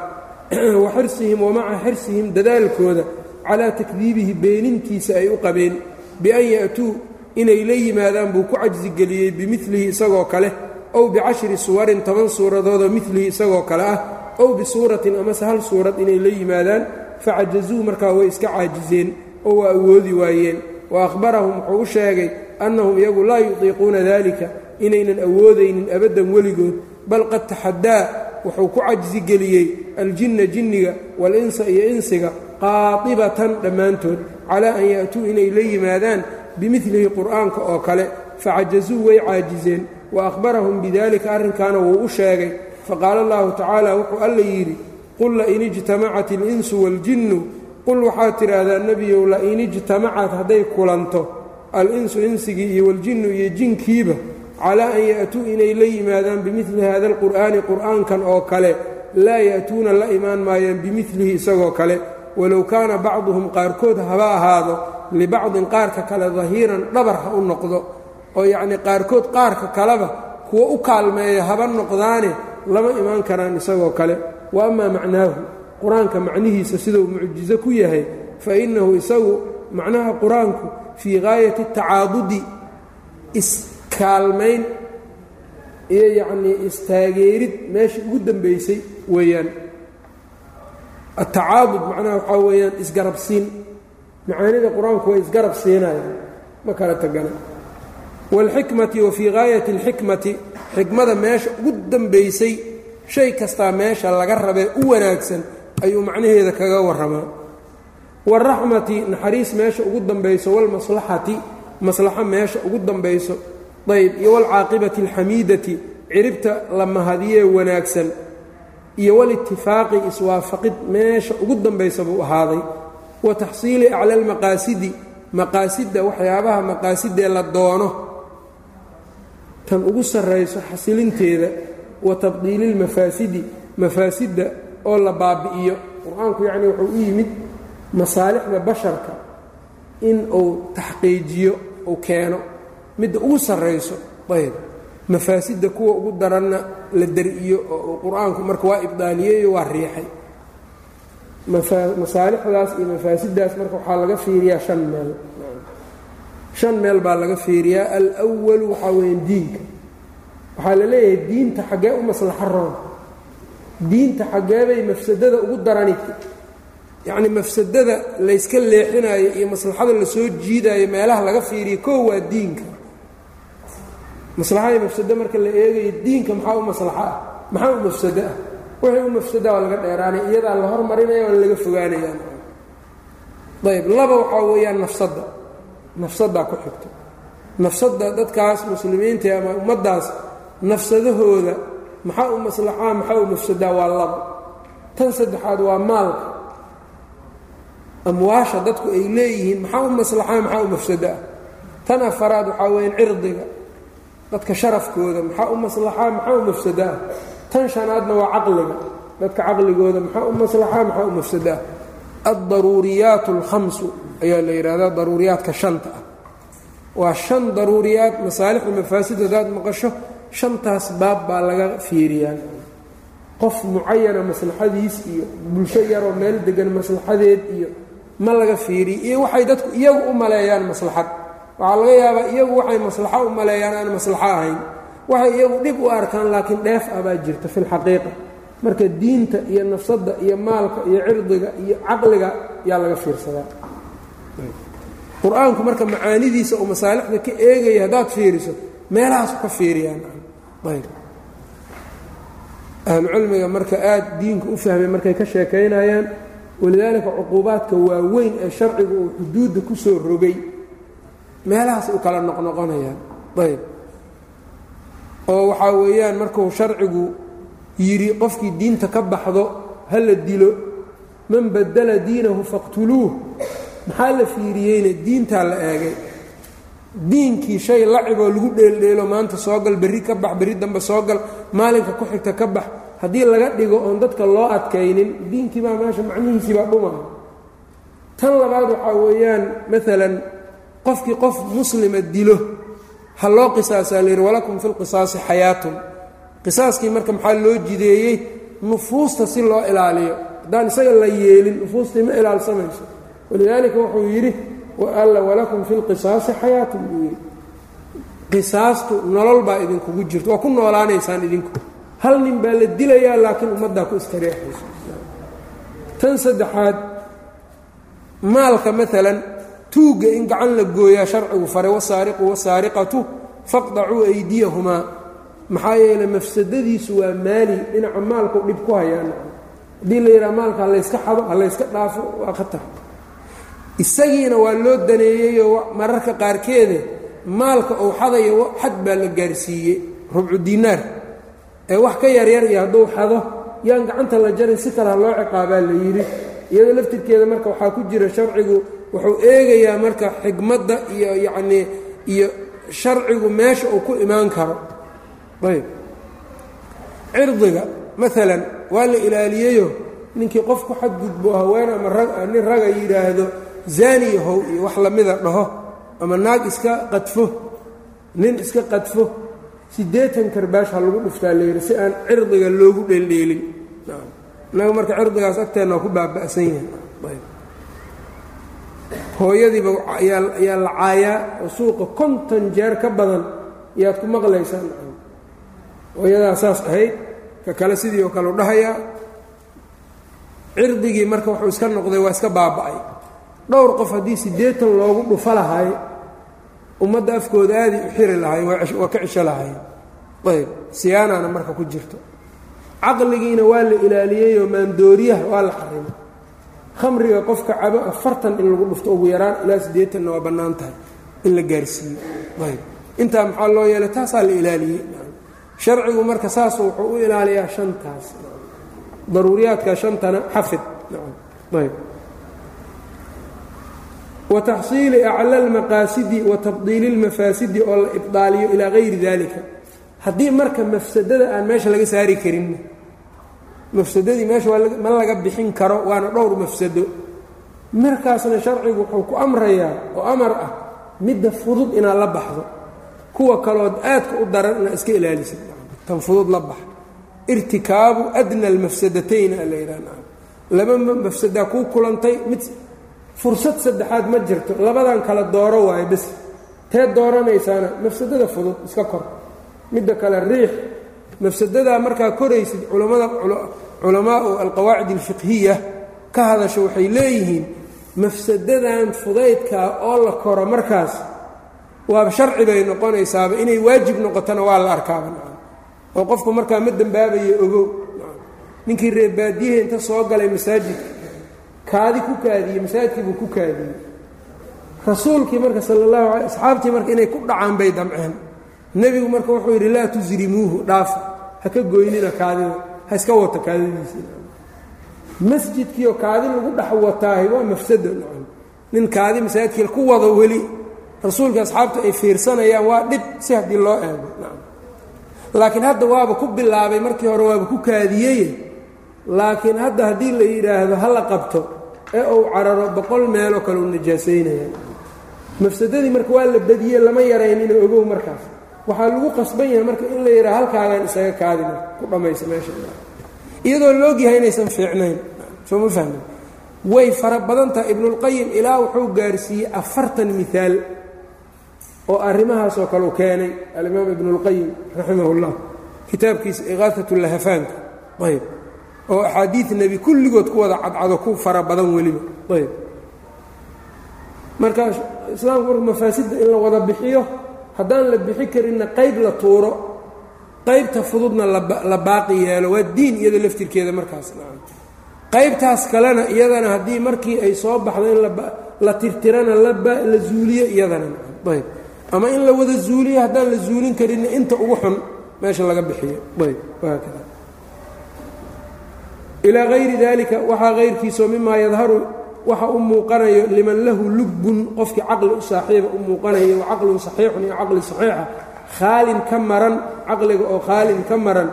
Wa xirsihim wa maca xirsihim dadaalkooda calaa takdiibihi beenintiisa ay u qabeen bian ya'tuu inay la yimaadaan buu ku cajsigeliyey bimilihi isagoo kale ow bicashri suwarin toban suuradoodoo milihi isagoo kale ah ow bisuuratin amase hal suurad inay la yimaadaan facajazuu markaa way iska caajiseen oo waa awoodi waayeen. Wa akhbarahum wuxuu u sheegay annahum iyagu laa yutiiquuna dalika inaynan awoodaynin abaddan weligood bal qad taxaddaa wuxuu ku cajsigeliyey aljinna jinniga walinsa iyo insiga qaatibatan dhammaantood calaa an ya'tuu inay la yimaadaan bimilihi qur'aanka oo kale. Facajazuu way caajiseen wa akhbarahum bidalika arrinkaana wuu u sheegay. Faqaala allahu tacaala wuxuu alla yidhi qul lain ijtamacat اlinsu waاljinnu qul waxaad tidhaahdaa nebiyow lain ijtamacat hadday kulanto al-insu insigii iyo waljinnu iyo jinkiiba calaa an ya'tuu inay la yimaadaan bimili hada alqur'aani qur'aankan oo kale laa ya'tuuna la imaan maayaan bimilihi isagoo kale. Walow kaana bacduhum qaarkood haba ahaado libacdin qaarka kale dahiiran dhabar ha u noqdo oo yacnii qaarkood qaarka kaleba kuwo u kaalmeeya haba noqdaane lama imaan karaan isagoo kale. Wa amaa macnaahu qur'aanka macnihiisa siduu mucjizo ku yahay fa innahu isagu macnaha qur'aanku fii gaayati tacaadudi iskaalmayn iyo yacnii istaageerid meesha ugu dambaysay weeyaan. Atacaadud macnaha waxaa weeyaan isgarabsiin. Macaanida qur'aanku way isgarab siinayaan ma kala tagana. Waalxikmati wa fii gaayati alxikmati xikmada meesha ugu dambaysay shay kastaa meesha laga rabee u wanaagsan ayuu macnaheeda kaga warramaa. Waalraxmati naxariis meesha ugu dambayso waalmaslaxati maslaxo meesha ugu dambayso ayb iyo waalcaaqibati alxamiidati ciribta la mahadiyee wanaagsan iyo walitifaaqi iswaafaqid meesha ugu dambaysa buu ahaaday. Wa taxsiili acla almaqaasidi maqaasidda waxyaabaha maqaasidee la doono. Tan ugu sarrayso xasilinteeda wa tabdiili lmafaasidi mafaasidda oo la baabi'iyo. Qur'aanku yacnii wuxuu u yimid masaalixda basharka in uu taxqiijiyo uu keeno midda ugu sarrayso ayb. Mafaasidda kuwa ugu daranna la dar-iyo oo qur'aanku marka waa ibdaaliyeyo waa riixay. Masaalixdaas iyo mafaasiddaas marka waxaa laga fiiriyaa shan meel. Shan meel baa laga fiiriyaa. Alwalu waxaa weeyaan diinka. Waxaa la leeyahay diinta xaggee u maslaxo roon. Diinta xaggeebay mafsadada ugu darani yacni mafsadada layska leexinaayo iyo maslaxada la soo jiidaayo meelaha laga fiiriyo koo waa diinka maslaxada mafsado marka la eegayo diinka maxaa u maslaxo ah maxaa u mafsado? Ah wixii u mafsada waa laga dheeraanaya iyadaa la hormarinaya waana laga fogaanayaan ayb laba waxaa weeyaan nafsadda nafsaddaa ku xigto nafsadda dadkaas muslimiinta ama ummaddaas nafsadahooda maxaa u maslaxaa maxaa u mafsadaa waa laba. Tan saddexaad waa maalka. Amwaasha dadku ay leeyihiin maxaa u maslaxaa maxaa u mafsadaa tan afaraad waxaa weyaan cirdiga dadka sharafkooda maxaa u maslaxaa maxaa u mafsadaa? Tan shanaadna waa caqliga. Dadka caqligooda maxaa u maslaxaa maxaa u mafsadaa? Addaruuriyaat alkhamsu ayaa la yidhaahdaa daruuriyaadka shanta ah. Waa shan daruuriyaad masaalixda mafaasid hadaad maqasho shantaas baab baa laga fiiriyaa. Qof mucayana maslaxadiis iyo bulsho yaroo meel degan maslaxadeed iyo ma laga fiiriyo. Iyo waxay dadku iyagu u maleeyaan maslaxad waxaa laga yaabaa iyagu waxay maslaxo u maleeyaan aan maslaxo ahayn. Waxay iyagu dhib u arkaan laakiin dheef ah baa jirta fi lxaqiiqa marka diinta iyo nafsadda iyo maalka iyo cirdiga iyo caqliga yaa laga fiirsadaa. Qur'aanku marka macaanidiisa oo masaalixda ka eegaya haddaad fiiriso meelahaasu ka fiiriyaan. Ayb. Marka aad diinka u fahmay markay ka sheekaynayaan walidaalika cuquubaadka waaweyn ee sharcigu uu xuduudda ku soo rogay meelahaas u kala noqnoqonayaan. Ayb. Oo waxaa weeyaan markuu sharcigu yidhi qofkii diinta ka baxdo ha la dilo man badala diinahu faqtuluuh. Maxaa la fiiriyeyna diintaa la eegay. Diinkii shay laciboo lagu dheeldheelo maanta soo gal berri ka bax berri dambe soo gal maalinka ku xigta ka bax. Haddii laga dhigo oon dadka loo adkaynin diinkii baa meesha macnihiisii baa dhumaya tan labaad waxaa weeyaan maalan qofkii qof muslima dilo ha loo qisaasaa la yidhi walakum fi lqisaasi xayaatun. Qisaaskii marka maxaa loo jideeyey? Nufuusta si loo ilaaliyo. Haddaan isaga la yeelin nufuustii ma ilaalsamayso. Walidaalika wuxuu yidhi alla walakum fi lqisaasi xayaatun buu yidhi. Qisaastu nolol baa idinkugu jirto waa ku noolaanaysaan idinku. Hal nin baa la dilayaa laakiin ummaddaa ku istareexayso tan saddexaad maalka maalan tuugga in gacan la gooyaa sharcigu faray wasaariqu wasaariqatu faqdacuu aydiyahumaa maxaa yeeley mafsadadiisu waa maali dhinaca maalkau dhib ku hayaan. Haddii la yidhaha maalka halayska xado halayska dhaafo waa khatar. Isagiina waa loo daneeyeyoo mararka qaarkeede maalka uu xadayo xad baa la gaarsiiyey rubcu diinaar ee wax ka yaryar iyo hadduu xado yaan gacanta la jarin si kale ha loo ciqaabaa la yidhi. Iyadoo laftirkeeda marka waxaa ku jira sharcigu wuxuu eegayaa marka xigmadda iyo yacnii iyo sharcigu meesha uu ku imaan karo. Ayb. Cirdiga maalan waa la ilaaliyeyo ninkii qof ku xadgudbo haween ama nin raga yidhaahdo zaani yahow iyo wax lamida dhaho ama naag iska qadfo nin iska qadfo siddeetan karbaash ha lagu dhuftaa layidhi si aan cirdiga loogu dheeldheelin innaga marka cirdigaas agteenna ku baaba'san yahay hooyadiiba ayaa la caayaa oo suuqa konton jeer ka badan yaad ku maqlaysaan. Hooyadaa saas ahayd ka kale sidii oo kale u dhahayaa cirdigii marka wuxuu iska noqday waa iska baaba'ay. Dhowr qof haddii siddeetan loogu dhufo lahay ummadda afkooda aaday u xiri lahay waa ka cisho lahay. Ayb siyaanana marka ku jirto. Caqligiina waa la ilaaliyeyoo maandooriyaha waa la xarimay khamriga qofka cabo afartan in lagu dhufto ugu yaraan ilaa siddeetanna waa bannaan tahay in la gaarsiiyo. Ayb intaa maxaa loo yeelay taasaa la ilaaliyey. Sharcigu marka saasu wuxuu u ilaaliyaa shantaas. Daruuriyaadka shantana xafid. Ayb wataxsiili acla almaqaasidi wa tabdiili اlmafaasidi oo la ibdaaliyo ilaa hayri dalika haddii marka mafsadada aan meesha laga saari karin mafsadadii meesha ma laga bixin karo waana dhowr mafsado. Markaasna sharcigu wuxuu ku amrayaa oo amar ah midda fudud inaad la baxdo. Kuwa kalood aadka u daran inaad iska ilaalisid. Tan fudud la bax. Irtikaabu adna almafsadatayn ala yidhah laba mafsadaa kuu kulantay mid fursad saddexaad ma jirto. Labadan kala dooro waayo bes. Tee dooranaysaana mafsadada fudud iska kor. Midda kale riix. Mafsadadaa markaa koraysid culamada culamaau alqawaacid alfiqhiya ka hadasho waxay leeyihiin mafsadadan fudaydkaa oo la koro markaas waaba sharci bay noqonaysaaba inay waajib noqotona waa la arkaaba oo qofku markaa ma dembaabayo ogow ninkii reebaadiyaha inta soo galay masaajidka kaadi ku kaadiyey masaajidkiibuu ku kaadiyey. Rasuulkii marka sala allahu alay asxaabtii marka inay ku dhacaan bay damceen. Nebigu marka wuxuu yidhi laa tusrimuuhu dhaafa ha ka goynina kaadida ha iska wata kaadadiisa. Masjidkiioo kaadi lagu dhex wataahay waa mafsado nacam nin kaadi masaajidkii ku wado weli rasuulka asxaabtu ay fiirsanayaan waa dhib si haddii loo eego. Laakiin hadda waaba ku bilaabay markii hore waaba ku kaadiyey. Laakiin hadda haddii la yidhaahdo ha la qabto ee uu cararo boqol meeloo kale u najaasaynaya mafsadadii marka waa la badiyey lama yaraynina ogow markaas waxaa lagu qasban yahay marka in la yidhaha halkaagaan isaga kaadina ku dhammaysa meesha. Iyadoo la ogyahay inaysan fiicnayn soo ma fahmin? Way fara badan tahay. Ibnulqayim ilaa wuxuu gaarsiiyey afartan miaal oo arrimahaasoo u keenay. Alimaam ibnulqayim raximah اllah kitaabkiisa iqaaat lahafaanka. Ayb oo axaadiid nebi kulligood ku wada cadcado ku fara badan weliba. Ayb marka islaamku mafaasidda in la wada bixiyo haddaan la bixi karinna qayb la tuuro qaybta fududna la baaqi yeelo. Waa diin iyada laftirkeeda markaas qaybtaas kalena iyadana haddii markii ay soo baxdo in la tirtirana la zuuliyo iyadana ayb. Ama in la wada zuuliyo haddaan la zuulin karinna inta ugu xun meesha laga bixiyo. Ayb. Ilaa hayri dalika waxaa hayrkiisao mimaa yadharu waxa u muuqanayo liman lahu lubbun qofkii caqli u saaxiiba u muuqanayo wa caqlun saxiixun iyo caqli saxiixa. Khaalin ka maran caqliga oo khaalin ka maran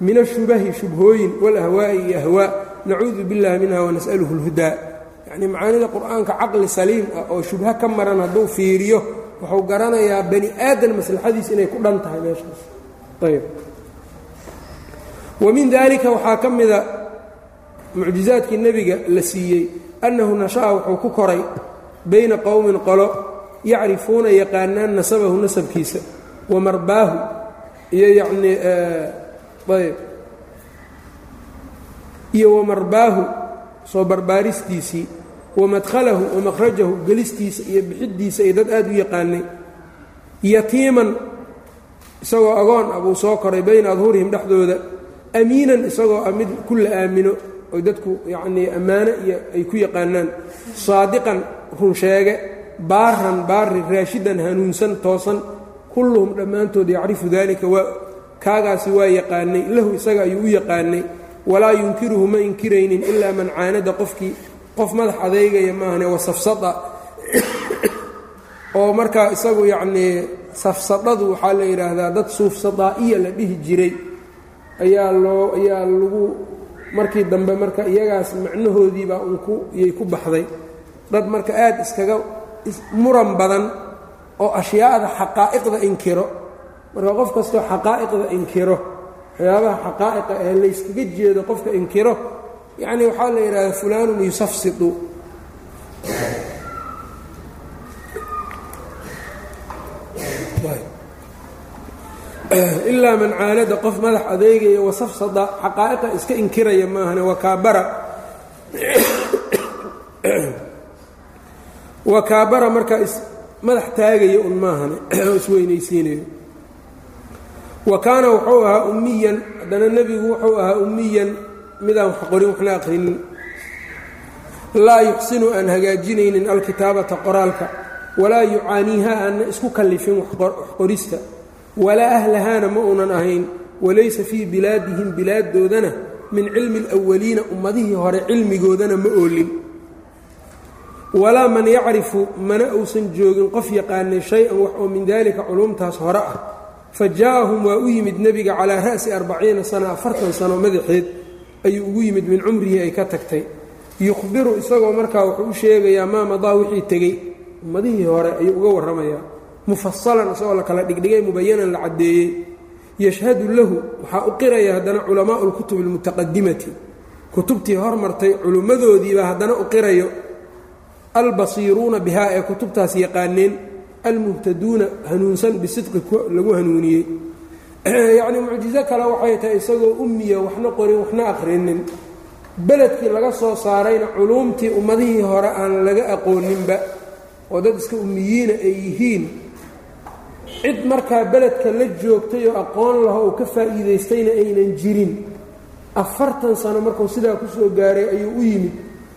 min ashubahi shubhooyin walahwaa'i iyo ahwaa. Nacuudu billahi minha wanas'aluhu اlhudaa yacnii macaanida qur'aanka caqli saliim ah oo shubho ka maran hadduu fiiriyo wuxuu garanayaa bani aadan maslaxadiis inay ku dhan tahay meeshaas. Ayb wa min dalika waxaa ka mida mucjizaadkii nebiga la siiyey annahu nasha'a wuxuu ku koray bayna qowmin qolo yacrifuuna yaqaanaan nasabahu nasabkiisa wa marbaahu iyo yacnii ayb iyo wa marbaahu soo barbaaristiisii wa madkhalahu wa makhrajahu gelistiisa iyo bixiddiisa iyo dad aad u yaqaanay yatiiman isagoo agoon ah buu soo koray bayna adhuurihim dhexdooda amiinan isagoo ah mid kulla aamino oy dadku yacnii ammaano iyo ay ku yaqaanaan. Saadiqan runsheege baaran baari raashidan hanuunsan toosan. Kulluhum dhammaantood yacrifu daalika waa kaagaasi waa yaqaanay. Lahu isaga ayuu u yaqaanay. Walaa yunkiruhu ma inkiraynin ilaa man caanada qofkii. Qof madax adeygaya maahane wasafsada oo markaa isagu yacnii safsadadu waxaa la yidhaahdaa dad suufsadaa'iya la dhihi jiray. Ayaa loo ayaa lagu markii dambe marka iyagaas macnahoodiibaa iyay ku baxday. Dad marka aad iskaga muran badan oo ashyaa'da xaqaa'iqda inkiro. Marka qof kastoo xaqaa'iqda inkiro waxyaabaha xaqaa'iqa ee layskaga jeedo qofka inkiro yacni waxaa la yidhahdaa fulaanun yusafsidu ilaa man caanada qof madax adeegaya wasafsada xaqaa'iqa iska inkiraya maahane wakaabara wakaabara markaa madax taagaya un maahane oo isweynaysiinayo wa kaana wuxuu ahaa ummiyan haddana nebigu wuxuu ahaa ummiyan midaan wax qorin waxna aqrinin. Laa yuxsinu aan hagaajinaynin alkitaabata qoraalka walaa yucaaniiha aanna isku kallifin wax qorista walaa ahlahaana ma uunan ahayn walaysa fii bilaadihim bilaaddoodana min cilmi alawaliina ummadihii hore cilmigoodana ma oolin. Walaa man yacrifu mana uusan joogin qof yaqaanay shay-an wax oo min daalika culumtaas hore ah. Fa jaa-ahum waa u yimid nebiga calaa ra'si arbaciina sana afartan sano madaxeed ayuu ugu yimid min cumrihi ay ka tagtay. Yukhbiru isagoo markaa wuxuu u sheegayaa maa madaa wixii tegey. Ummadihii hore ayuu uga warramayaa mufasalan isagoo la kala dhigdhigay mubayanan la caddeeyey yashhadu lahu waxaa u qiraya haddana culamaau lkutubi almutaqadimati kutubtii hormartay culimmadoodiibaa haddana u qirayo albasiiruuna bihaa ee kutubtaas yaqaaneen almuhtaduuna hanuunsan bisidqi lagu hanuuniyey. Yacnii mucjizo kale waxay tahay isagoo ummiya waxna qorin waxna aqrinin beledkii laga soo saarayna culuumtii ummadihii hore aan laga aqooninba oo dad iska ummiyiina ay yihiin cid markaa beledka la joogtay oo aqoon laho uu ka faa'iidaystayna aynan jirin. Afartan sano markuu sidaa ku soo gaaray ayuu u yimid.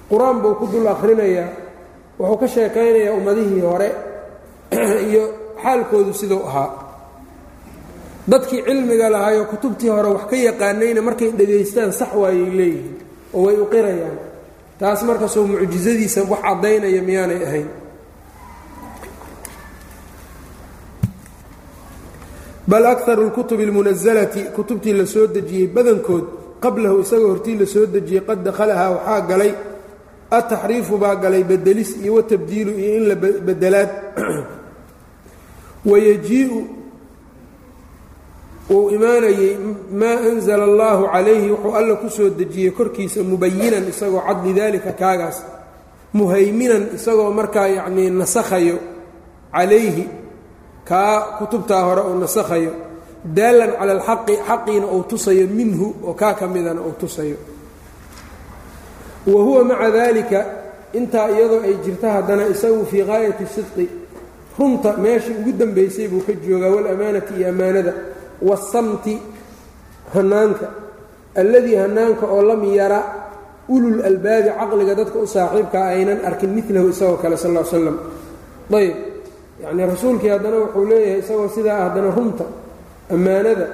Qur'aan buu ku dul akhrinayaa wuxuu ka sheekaynayaa ummadihii hore iyo xaalkoodu siduu ahaa. Dadkii cilmiga lahaayoo kutubtii hore wax ka yaqaanayna markay dhegaystaan sax waayay leeyihiin oo way u qirayaan. Taas markasoo mucjisadiisa wax caddaynaya miyaanay ahayn bal akaru اlkutubi اlmunasalati kutubtii la soo dejiyey badankood qablahu isagoo hortii la soo dejiyey qad dakhalahaa waxaa galay ataxriifu baa galay bedelis iyo watabdiilu iyo in la bedelaad wayajiiu uu imaanayey maa anzala allahu calayhi wuxuu alla ku soo dejiyey korkiisa mubayinan isagoo cad lidaalika kaagaas muhayminan isagoo markaa yacnii nasakhayo calayhi kaa kutubtaa hore uu nasakhayo daalan cala alxaqi xaqiina uu tusayo minhu oo kaa ka midana uu tusayo. Wa huwa maca daalika intaa iyadoo ay jirta haddana isagu fii gaayati sidqi runta meeshii ugu dambaysay buu ka joogaa walamaanati iyo ammaanada waasamti hanaanka alladii hanaanka oo lam yara ulul albaabi caqliga dadka u saaxiibkaa aynan arkin milahu isagoo kale sal l slam ayb yacnii rasuulkii haddana wuxuu leeyahay isagoo sidaa haddana runta ammaanada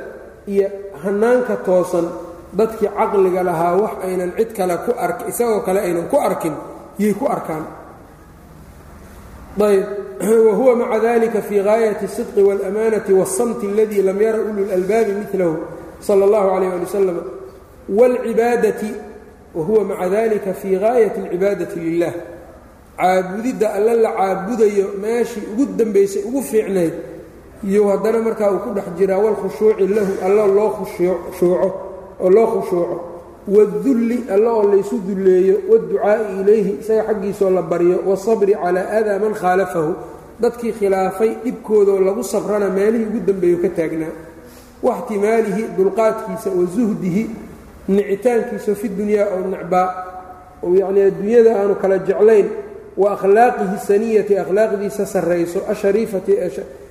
iyo hanaanka toosan dadkii caqliga lahaa wax aynan cid kale ku ark isagoo kale aynan ku arkin yay ku arkaan ayb wahuwa maca dalika fii gaayati الsidqi wاlamaanati wالsamti اladii lam yara ulu اlalbaabi milahu salى اllahu عalيyه ali wasalam wاlcibaadati wahuwa maca dalika fii gaayati اlcibaadati lilah caabudidda alla la caabudayo meeshii ugu dambaysay ugu fiicnayd iyo haddana markaa uu ku dhex jiraa walkhushuuci lahu alla loo khushuuco oo loo khushuuco. Wadulli alla oo laysu dulleeyo waadducaa'i ilayhi isaga xaggiisaoo la baryo wasabri calaa aadaa man khaalafahu. Dadkii khilaafay dhibkoodoo lagu sabrana meelihii ugu dambeeyo ka taagnaa. Waxtimaalihi dulqaadkiisa oo suhdihi nicitaankiisa fi dunyaa oo necbaa oo yacnii adduunyada aanu kala jeclayn wa akhlaaqihi saniyati akhlaaqdiisa sarrayso ashariifati ee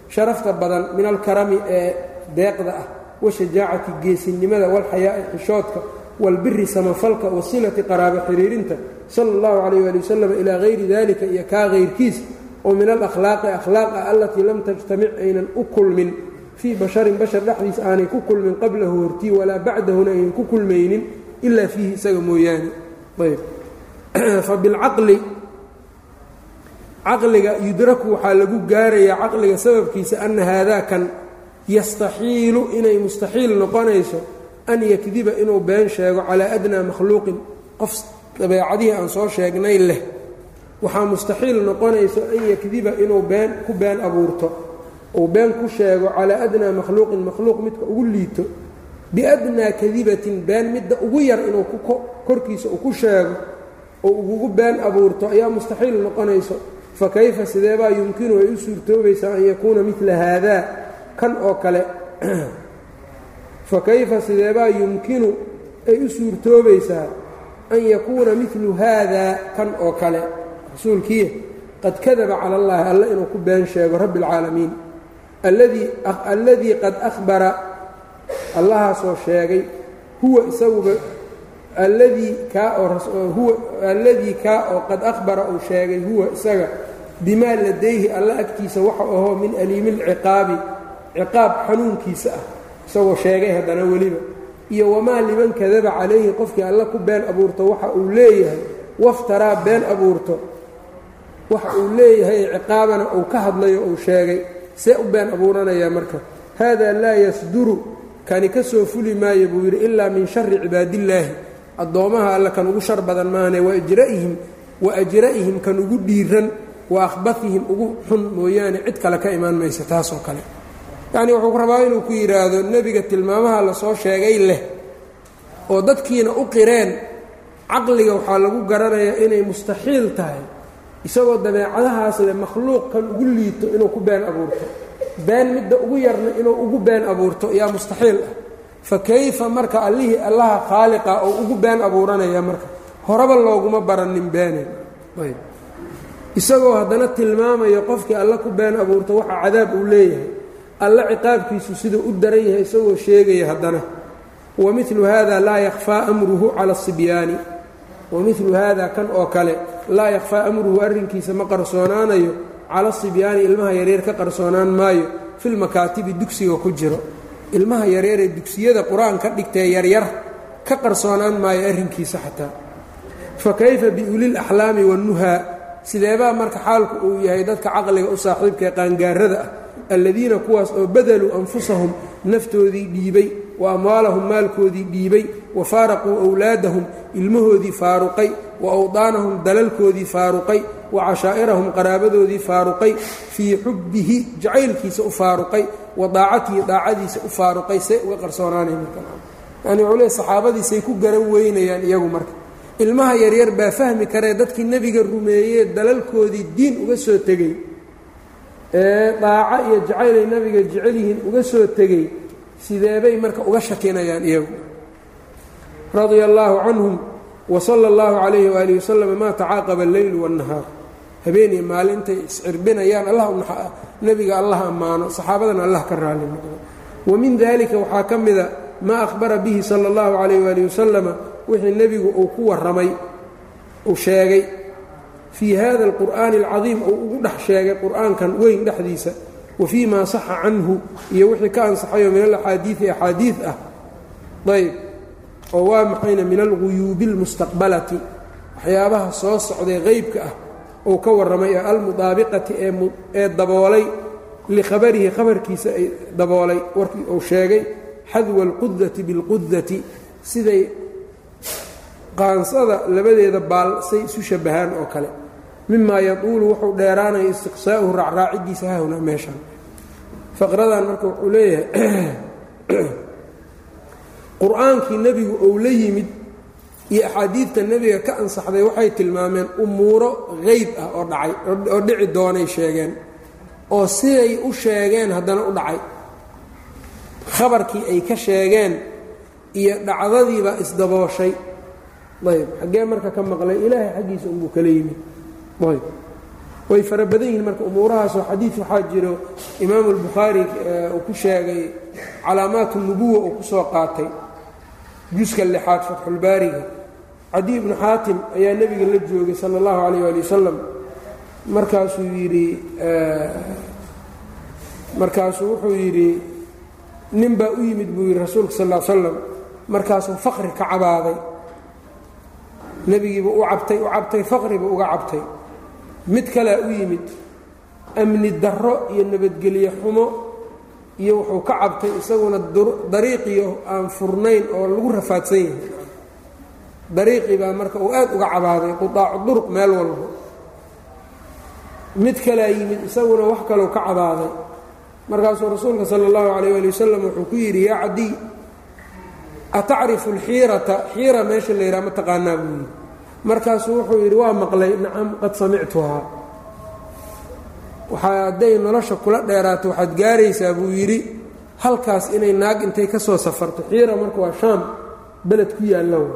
sharafta badan min alkarami ee deeqda ah washajaacati geesinimada walxayaa'i xishoodka walbiri samafalka wasilati qaraabo xiriirinta sala اllahu calayh ali wasalam ilaa hayri dalika iyo kaa hayrkiis oo min alakhlaaqi akhlaaq ah allatii lam tajtamic aynan u kulmin. Fii basharin bashar dhexdiis aanay ku kulmin qablahu hortii walaa bacdahuna aynan ku kulmaynin ilaa fiihi isaga mooyaane caqliga yudraku waxaa lagu gaarayaa caqliga sababkiisa ana haadaakan yastaxiilu inay mustaxiil noqonayso an yakdiba inuu been sheego calaa adnaa makhluuqin. Qof dabeecadihii aan soo sheegnay leh waxaa mustaxiil noqonayso an yakdiba inuu been ku been abuurto. Uu been ku sheego calaa adnaa makhluuqin makhluuq midka ugu liito. Biadnaa kadibatin been midda ugu yar inuu korkiisa uu ku sheego oo ugugu been abuurto ayaa mustaxiil noqonayso fa kayfa sideebaa yumkinu ay u suurtoobaysaa an yakuuna midla haadaa kan oo kale. Fa kayfa sideebaa yumkinu ay u suurtoobaysaa an yakuuna milu haadaa kan oo kale. Rasuulkiiya qad kadaba cala allahi alla inuu ku been sheego rabbi اlcaalamiin alladii qad ahbara allahaasoo sheegay huwa isaguba alladii kaa oo alladii kaa oo qad ahbara uu sheegay huwa isaga bimaa ladayhi alla agtiisa waxa ahoo min aliimi اlciqaabi ciqaab xanuunkiisa ah isagoo sheegay haddana weliba. Iyo wamaa liman kadaba calayhi qofkii alla ku been abuurto waxa uu leeyahay waftaraa been abuurto waxa uu leeyahay ciqaabana uu ka hadlayo uu sheegay see u been abuuranayaa marka. Haadaa laa yasduru kani ka soo fuli maayo buu yidhi ilaa min shari cibaadillaahi addoommaha alle kan ugu shar badan maahane waajra'ihim wa ajra'ihim kan ugu dhiiran wa akhbatihim ugu xun mooyaane cid kale ka imaan maysa taasoo kale. Yacnii wuxuu rabaa inuu ku yidhaahdo nebiga tilmaamaha la soo sheegay leh oo dadkiina u qireen caqliga waxaa lagu garanayaa inay mustaxiil tahay isagoo dabeecadahaas leh makhluuq kan ugu liito inuu ku been abuurto. Been midda ugu yarna inuu ugu been abuurto yaa mustaxiil ah fa kayfa marka allihii allaha khaaliqa oo ugu been abuuranaya marka horeba looguma baranin beeneen ayb. Isagoo haddana tilmaamayo qofkii alle ku been abuurto waxa cadaab uu leeyahay alle ciqaabkiisu siduu u daran yahay isagoo sheegaya haddana wa milu hada laa yakhfaa amruhu cala asibyaani wa milu haada kan oo kale laa yakhfaa amruhu arrinkiisa ma qarsoonaanayo cala sibyaani ilmaha yaryar ka qarsoonaan maayo filmakaatibi dugsiga ku jiro ilmaha yaryaree dugsiyada qur'aan ka dhigtee yaryar ka qarsoonaan maayo arrinkiisa xataa. Fa kayfa biulil axlaami wannuhaa sideebaa marka xaalku uu yahay dadka caqliga u saaxiibka ee qaangaarada ah alladiina kuwaas oo badaluu anfusahum naftoodii dhiibay wa amwaalahum maalkoodii dhiibay wa faaraquu wlaadahum ilmahoodii faaruqay wa awdaanahum dalalkoodii faaruqay wa cashaa'irahum qaraabadoodii faaruqay fii xubbihi jacaylkiisa u faaruqay wa daacatihi daacadiisa u faaruqay say uga qarsoonaanay markayani leey saxaabadiisay ku garan weynayaan iyagu marka. Ilmaha yaryar baa fahmi karee dadkii nebiga rumeeyee dalalkoodii diin uga soo tegey ee daaco iyo jacaylay nabiga jecel yihiin uga soo tegey sideebay marka uga shakinayaan iyagu? radia allaahu canhum wa sala allahu calayhi waalihi wasalam maa tacaaqaba alleylu waannahaar habeeniyo maalintay iscirbinayaan allah nebiga allah ammaano saxaabadana allah ka raali noqdo. Wa min dalika waxaa ka mida maa akhbara bihi sala allahu calayh waalihi wasalama wixii nebigu uu ku warramay uu sheegay. Fii hada alqur'aani alcadiim uu ugu dhex sheegay qur'aankan weyn dhexdiisa wa fii maa saxa canhu iyo wixii ka ansaxayo min alaxaadiidi axaadiid ah. Ayb oo waa maxayna min alguyuubi almustaqbalati waxyaabaha soo socday qeybka ah uu ka warramay ee almudaabiqati ee daboolay likhabarihi khabarkiisa ay daboolay warkii uu sheegay xadwa alqudati bilqudati siday qaansada labadeeda baal say isu shabbahaan oo kale. Mimaa yaduulu wuxuu dheeraanaya istiqsaa'uhu raacraaciddiisa hahuna meeshan faqradan marka wuxuu leeyahay qur'aankii nebigu ou la yimid iyo axaadiidta nebiga ka ansaxday waxay tilmaameen umuuro qeyb ah oo dhacay oo dhici doonay sheegeen oo siday u sheegeen haddana u dhacay. Khabarkii ay ka sheegeen iyo dhacdadiibaa isdabooshay. Ayb xaggee marka ka maqlay ilaahay xaggiisa unbuu kala yimid. Ayb way fara badan yihiin marka umuurahaasoo xadiid waxaa jiro imaamu albukhaari uu ku sheegay calaamaat nubuwa uu ku soo qaatay juska lixaad fatxulbaariga cadi ibnu xaatim ayaa nebiga la joogay sala allahu calayh ali wasalam markaasuu yidhi markaasuu wuxuu yidhi nin baa u yimid buu yidhi rasuulka sal l slam markaasuu faqri ka cabaaday. Nebigiiba u cabtay u cabtay faqriba uga cabtay mid kalea u yimid amni darro iyo nabadgelye xumo iyo wuxuu ka cabtay isaguna dariiqiyo aan furnayn oo lagu rafaadsan yahay. Dariiqii baa marka uu aad uga cabaaday qudaacu duruq meel walba. Mid kalea yimid isaguna wax kalou ka cabaaday. Markaasuu rasuulka sala allahu calayh ali wasalam wuxuu ku yidhi yaa cadiy atacrifu alxiirata xiira meesha la yidhaha ma taqaanaa buu yidhi markaasuu wuxuu yidhi waa maqlay. Nacam qad samictuhaa. Waxaa hadday nolosha kula dheeraato waxaad gaaraysaa buu yidhi. Halkaas inay naag intay ka soo safarto xiira marka waa shaam beled ku yaallow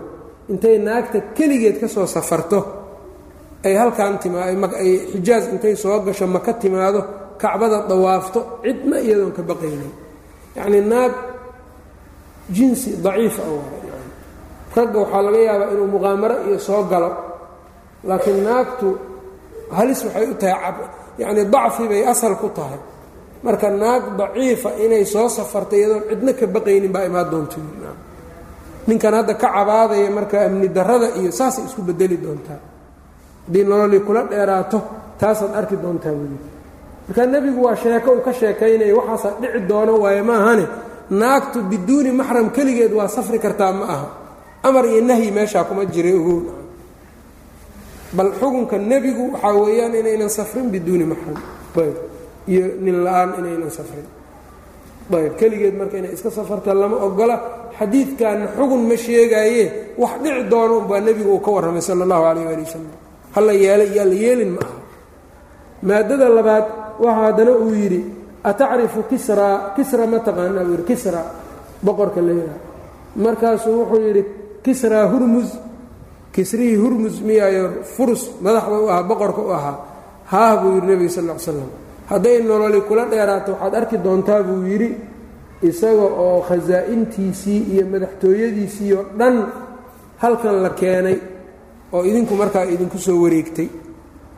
intay naagta keligeed ka soo safarto ay halkan timaay xijaaj intay soo gasho maka timaado kacbada dawaafto cidna iyadoon ka baqaynin. Yacnii naag jinsi daciif ah ragga waxaa laga yaabaa inuu muqaamaro iyo soo galo laakiin naagtu halis waxay u tahay yacni dacfi bay asal ku tahay. Marka naag daciifa inay soo safarta iyadoon cidna ka baqaynin baa imaa doonta ninkan hadda ka cabaadaya marka amni darrada iyo saasay isku bedeli doontaa. Haddii nololii kula dheeraato taasaad arki doontaa weli. Markaa nebigu waa sheeko uu ka sheekaynaya waxaasaa dhici doono waaye maahane naagtu biduuni maxram keligeed waa safri kartaa ma aha amar iyo nahyi meeshaa kuma jira ogow bal xukunka nebigu waxaa weeyaan inaynan safrin biduuni maxram ayb. Iyo nin la'aan inaynan safrin. Ayb. Keligeed marka inay iska safarta lama ogola. Xadiidkanna xugun ma sheegaaye. Wax dhici doono unbaa nebigu uu ka warramay sala allahu calayh ali wasalam hala yeelay yaa la yeelin ma aha. Maadada labaad waxa haddana uu yidhi atacrifu kisraa kisra ma taqaanaa? Buu yidhi kisra. Boqorka leeyaha markaasuu wuxuu yidhi kisraa hurmus kisrihii hurmus miyaayo furus madaxda u ahaa boqorka u ahaa haah buu yidhi nebiga sal ly slam hadday nololi kula dheeraato waxaad arki doontaa buu yidhi isaga oo khasaa'intiisii iyo madaxtooyadiisii oo dhan halkan la keenay oo idinku markaa idinku soo wareegtay.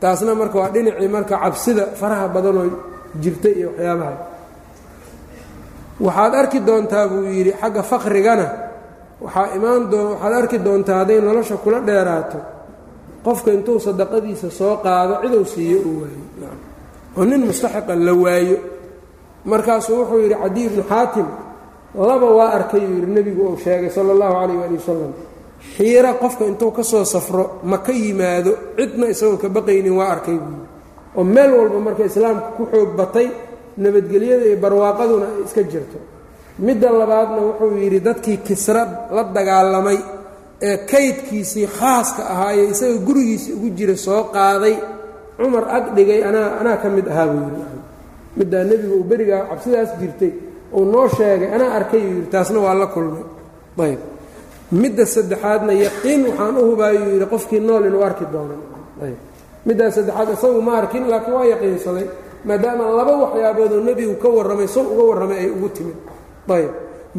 Taasna marka waa dhinacii marka cabsida faraha badanoo jirta iyo waxyaabaha. Waxaad arki doontaa buu yidhi xagga faqrigana waxaa imaan doo waxaad arki doontaa hadday nolosha kula dheeraato. Qofka intuu sadaqadiisa soo qaado ciduu siiyo uu waayo. Oo nin mustaxiqa la waayo. Markaasuu wuxuu yidhi cadiy ibnu xaatim laba waa arkay uu yidhi nebigu uu sheegay sala allahu calayh waali wasalam xiira qofka intuu ka soo safro ma ka yimaado cidna isagoon ka baqaynin waa arkay buu yidhi. Oo meel walba marka islaamka ku xoog batay nabadgelyada iyo barwaaqaduna ay iska jirto midda labaadna wuxuu yidhi dadkii kisra la dagaalamay ee kaydkiisii khaaska ahaayee isaga gurigiisii ugu jira soo qaaday cumar ag dhigay anaa anaa ka mid ahaa buu yidhi. Middaa nebigu uu berigaa cabsidaas jirtay uu noo sheegay anaa arkay uu yidhi taasna waa la kulmay. Ayb. Midda saddexaadna yaqiin waxaan u hubaayuu yidhi qofkii nool inuu arki doono. Ayb. Middaa saddexaad isagu ma arkin laakiin waa yaqiinsaday maadaama laba waxyaaboodoo nebigu ka warramay sow uga warramay ay ugu timid ayb.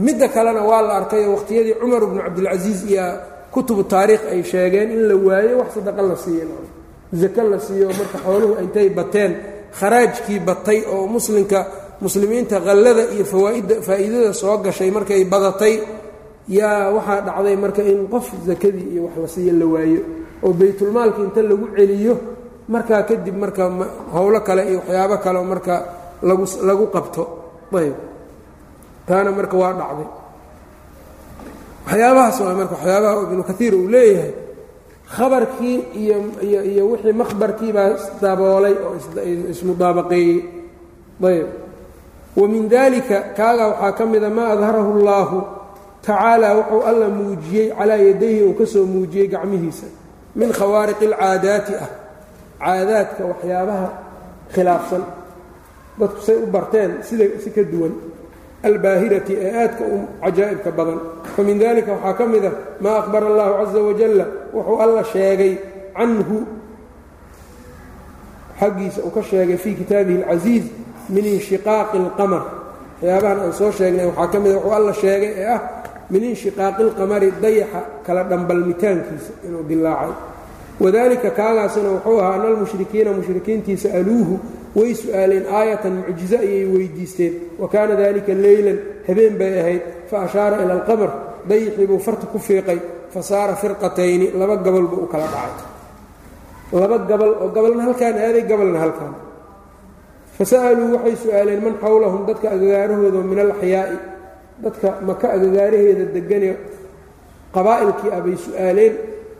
Midda kalena waa la arkayoo waqhtiyadii cumar bnu cabdilcasiis iyo kutubu taariikh ay sheegeen in la waayo wax sadaqa la siiyo zako la siiyo marka xooluhu intay bateen kharaajkii batay oo muslimka muslimiinta qallada iyo fawaaidda faa'iidada soo gashay markay badatay yaa waxaa dhacday marka in qof sakadii iyo wax la siiyo la waayo oo baytulmaalka inta lagu celiyo markaa kadib marka howlo kale iyo waxyaabo kale marka lagu lagu qabto. Ayb taana marka waa dhacday. Waxyaabahaas waa marka waxyaabaha ibnu kaiir uu leeyahay khabarkii iyo iyo iyo wixii makhbarkii baa daboolay oo ismudaabaqeeyey ayb. Wa min dalika kaaga waxaa ka mida maa adharahu اllahu tacaala wuxuu alla muujiyey calaa yadayhi uu ka soo muujiyey gacmihiisa min khawaariqi اlcaadaati ah caadaadka waxyaabaha khilaafsan. Dadku say u barteen sida si ka duwan albaahirati ee aadka u cajaa'ibka badan. Famin dalika waxaa ka mid a maa akhbara allahu caza wajalla wuxuu alla sheegay canhu xaggiisa uu ka sheegay fii kitaabihi alcasiiz min inshiqaaqi اlqamar waxyaabahan aan soo sheegnay waxaa ka mida ah wuxuu alla sheegay ee ah min inshiqaaqi اlqamari dayaxa kala dhambalmitaankiisa inuu dilaacay wadalika kaagaasina wuxuu ahaa ana almushrikiina mushrikiintiisa aluuhu way su'aaleen aayatan mucjizo ayay weydiisteen. Wa kaana dalika leylan habeen bay ahayd. Fa ashaara ila alqamar dayixii buu farta ku fiiqay. Fa saara firqatayni laba gabal buu u kala dhacay. Laba gabal oo gabalna halkaan aaday gabalna halkaan. Fa sa'aluu waxay su'aaleen man xowlahum dadka agagaarahooda min alaxyaa'i dadka maka agagaaraheeda degane qabaa'ilkii ah bay su'aaleen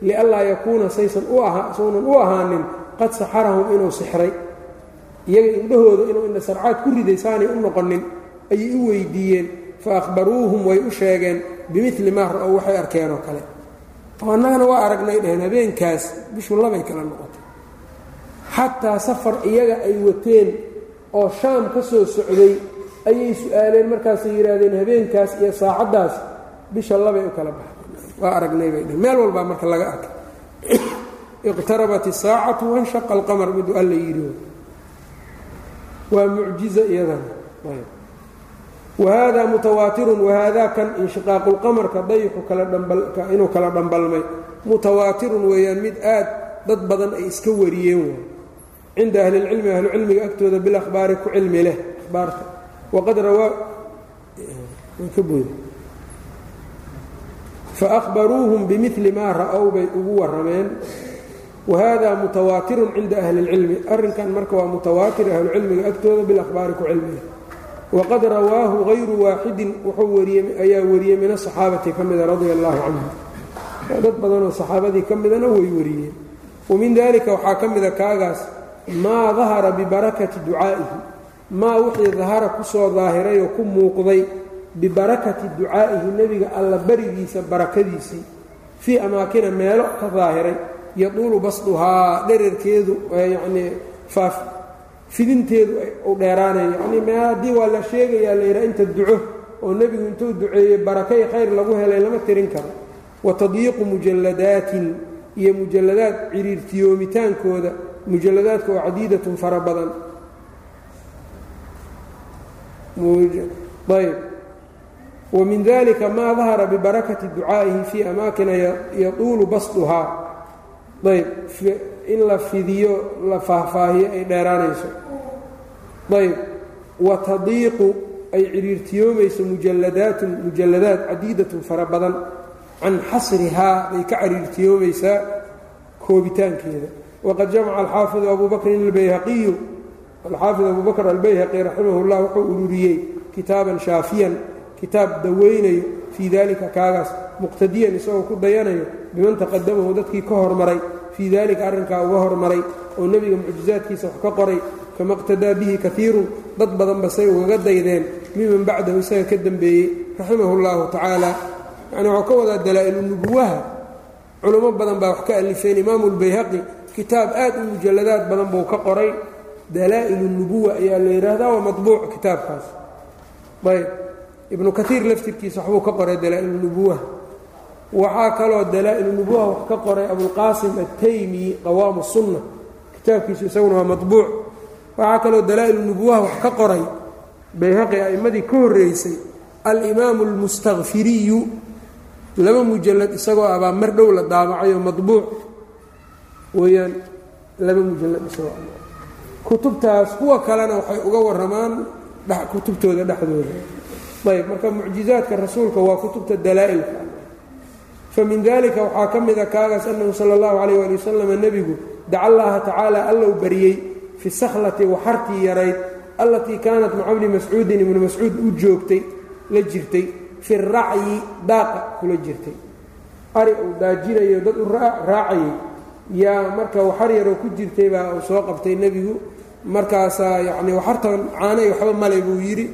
lianlaa yakuuna saysan u ahaa saunan u ahaanin qad saxarahum inuu sixray iyaga indhahooda inuu indha sarcaad ku riday saanay u noqonin ayay u weydiiyeen fa akhbaruuhum way u sheegeen bimili maa ra'ow waxay arkeen oo kale. Oo annagana waa aragnay dheheen habeenkaas bishu labay kala noqotay. Xataa safar iyaga ay wateen oo shaam ka soo socday ayay su'aaleen markaasay yidhaahdeen habeenkaas iyo saacaddaas bisha labay u kala baxday. Waa aragnay bay dheheen meel walbaa marka laga arkay. Iqtarabat isaacatu wanshaqa alqamar miduu alla yidhi waa mucjizo iyadana wahada mutawaatirun wahaada kan inshiqaaqu lqamarka dayixu kala inuu kala dhambalmay. Mutawaatirun weeyaan mid aad dad badan ay iska wariyeen waay cinda ahli اlcilmi ahlucilmiga agtooda bilahbaari ku cilmi leh ahbaarta waqad rawaa faahbaruuhum bimili maa ra'ow bay ugu warrameen wahada mutawaatirun cinda ahli اlcilmi arrinkan marka waa mutawaatir ahlucilmiga agtooda bilahbaari ku cilmiga waqad rawaahu hayru waaxidin wuxuu wariyey ayaa wariyey min asaxaabati ka mida radia allahu canhum dad badanoo saxaabadii ka midana way wariyeen wamin dalika waxaa ka mida kaagaas maa dahara bibarakati ducaa'ihi maa wixii dahara ku soo daahiray oo ku muuqday bibarakati ducaa'ihi nebiga alla barigiisa barakadiisii fii amaakina meelo ka daahiray yaduulu basduhaa dherarkeedu yacnii faaf fidinteedu u dheeraanayo yacnii mee haddii waa la sheegayaa la yidhaha inta duco oo nebigu intuu duceeyey barakay khayr lagu helay lama tirin karo. Wa tadyiiqu mujalladaatin iyo mujalladaad ciriirtiyoomitaankooda mujalladaadka oo cadiidatun fara badan. Ayb wa min dalika maa dahara bibarakati ducaa'ihi fii amaakina yatuulu basduhaa ayb in la fidiyo la faahfaahiyo ay dheeraanayso. Ayb wa tadiiqu ay ciriirtiyoomayso mujalladaatun mujalladaad cadiidatun fara badan. Can xasrihaa bay ka ciriirtiyoomaysaa koobitaankeeda. Waqad jamaca alxaafidu abu bakrin albayhaqiyu alxaafid abu bakr albayhaqi raximah llah wuxuu ururiyey kitaaban shaafiyan kitaab daweynayo fii dalika kaagaas muqtadiyan isagoo ku dayanayo biman taqadamahu dadkii ka hormaray fii dalika arrinkaa uga hormaray oo nebiga mucjizaadkiisa wax ka qoray kama qtadaa bihi kaiirun dad badanba say ugaga daydeen miman bacdahu isaga ka dembeeyey raximahu llahu tacaala. Yani waxuu ka wadaa dalaa'ilu culummo badan baa wax ka alifeen imaamu lbayhaqi kitaab aad u mujalladaad badan buu ka qoray. Dalaa'ilu ayaa la yidhaahdaa waa mabuuc kitaabkaas. Ayb ibnu kaiir laftirkiisa waxbuu ka qoray dalaa'ilu waxaa kaloo dalaa'ilu nubuwa wax ka qoray abulqaasim ataymi qawaamu sunna kitaabkiisu isaguna waa mabuuc waxaa kaloo dalaa'ilu nubuwaha wax ka qoray bayhaqi a'immadii ka horreysay alimaamu almustakfiriyu laba mujalad isagoo abaa mar dhow la daabacayo mabuuc weyaan laba mujalad isagoo kutubtaas kuwa kalena waxay uga warramaan kutubtooda dhexdooda. Ayb marka mucjizaadka rasuulka waa kutubta dalaa'ilka famin dalika waxaa ka mida kaagaas annahu sala allahu calayh ali wasalam nebigu daca allaha tacaala allow bariyey fi sakhlati waxartii yarayd allatii kaanat maca bni mascuudin ibnu mascuud u joogtay la jirtay fi racyi daaqa kula jirtay. Ari uu daajinayo dad u raacayay yaa marka waxar yaroo ku jirtay baa uu soo qabtay nebigu. Markaasaa yacnii waxartan caanay waxba malay buu yidhi.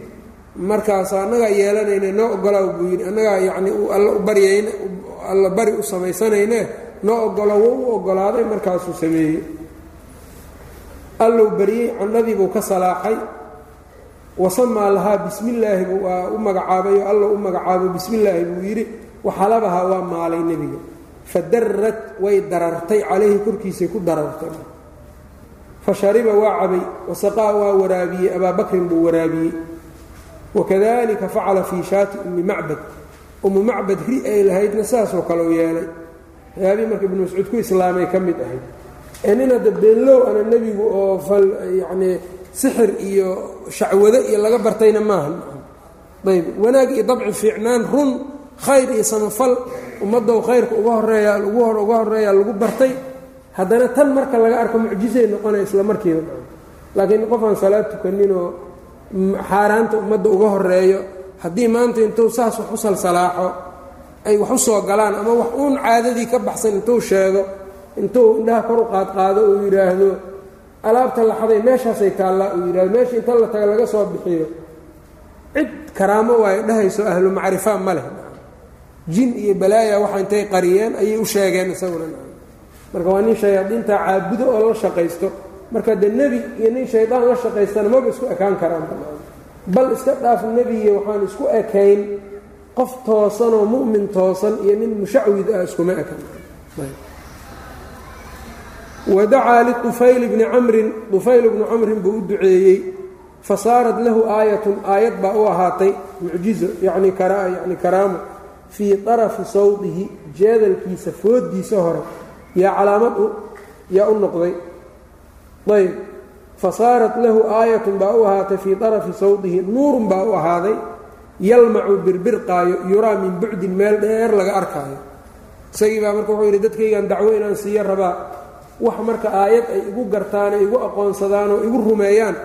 Markaasaa annagaa yeelanayne noo ogolaaw buu yidhi. Annagaa yacnii alla u baryayne alla bari u samaysanayne noo ogolo wou u ogolaaday markaasuu sameeyey. Allou baryey candhadiibuu ka salaaxay. Wasamaa lahaa bismi illaahi buu waa u magacaabayoo alla u magacaabo bismi illaahi buu yidhi. Waxalabahaa waa maalay nebiga. Fadarrat way darartay calayhi korkiisay ku darartay. Fa shariba waa cabay. Wasaqaa waa waraabiyey. Abaa bakrin buu waraabiyey. Wakadalika facala fii shaati ummi macbad ummu macbad ri ay lahaydna saasoo kale u yeelay. Waxyaabii marka ibnu mascuud ku islaamay ka mid ahayd ee nin hadda beenlow ana nebigu oo fal yacnii sixir iyo shacwado iyo laga bartayna maaha ayb wanaag iyo dabci fiicnaan run khayr iyo samafal ummaddow khayrka uga horreeya ugu hor uga horeeyaa lagu bartay. Haddana tan marka laga arko mucjisay noqonaya isla markiiba. Laakiin qofaan salaad tukaninoo xaaraanta ummadda uga horeeyo haddii maanta intuu saas wax u salsalaaxo ay wax u soo galaan ama wax uun caadadii ka baxsan intuu sheego intuu indhaha kor u qaadqaado uu yidhaahdo alaabta laxaday meeshaasay taallaa uu yidhahdo meesha inta la taga laga soo bixiyo cid karaamo waayo dhahayso ahlu macrifaa ma leh. Jin iyo balaaya waxa intay qariyeen ayay u sheegeen isaguna. Marka waa nin shayaadiinta caabudo oo la shaqaysto. Marka dee nebi iyo nin shaydaan la shaqaystana maba isku ekaan karaan bal iska dhaaf nebiye waxaan isku ekayn qof toosanoo mu'min toosan iyo nin mushacwid ah iskuma ekan. Wadacaa liufayl bni camrin dufayl bni camrin buu u duceeyey fasaarat lahu aayatun aayad baa u ahaatay mucjizo yacni yani karaamo fii طarafi sawdihi jeedalkiisa fooddiisa hore yaa calaamad yaa u noqday. Ayb fasaarat lahu aayatun baa u ahaatay fii طarafi sawdihi nuurun baa u ahaaday yalmacu birbirqaayo yuraa min bucdin meel dheer laga arkaayo isagii baa marka wuxuu yidhi dadkaygan dacwo inaan siiyo rabaa wax marka aayad ay igu gartaanoo igu aqoonsadaanoo igu rumeeyaan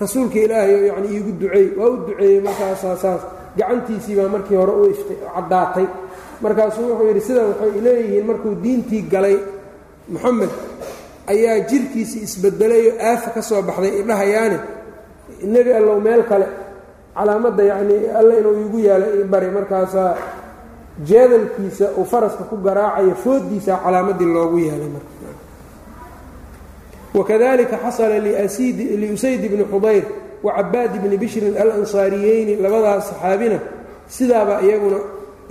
rasuulka ilaahay yacni iigu duceey waa u duceeyey markaasaa saas gacantiisii baa markii hore u caddaatay markaasuu wuxuu yidhi sidaa waxay leeyihiin markuu diintii galay moxamed ayaa jirkiisii isbedelayoo aafa ka soo baxday idhahayaane nebi allow meel kale calaamadda yacnii alle inuu iigu yaalo ii bari markaasaa jeedalkiisa uu faraska ku garaacayo fooddiisa calaamaddii loogu yeelay marka. Wakadalika xasala liusayd bni xudayr wacabaad bni bishrin alansaariyeyni labadaas saxaabina sidaabaa iyaguna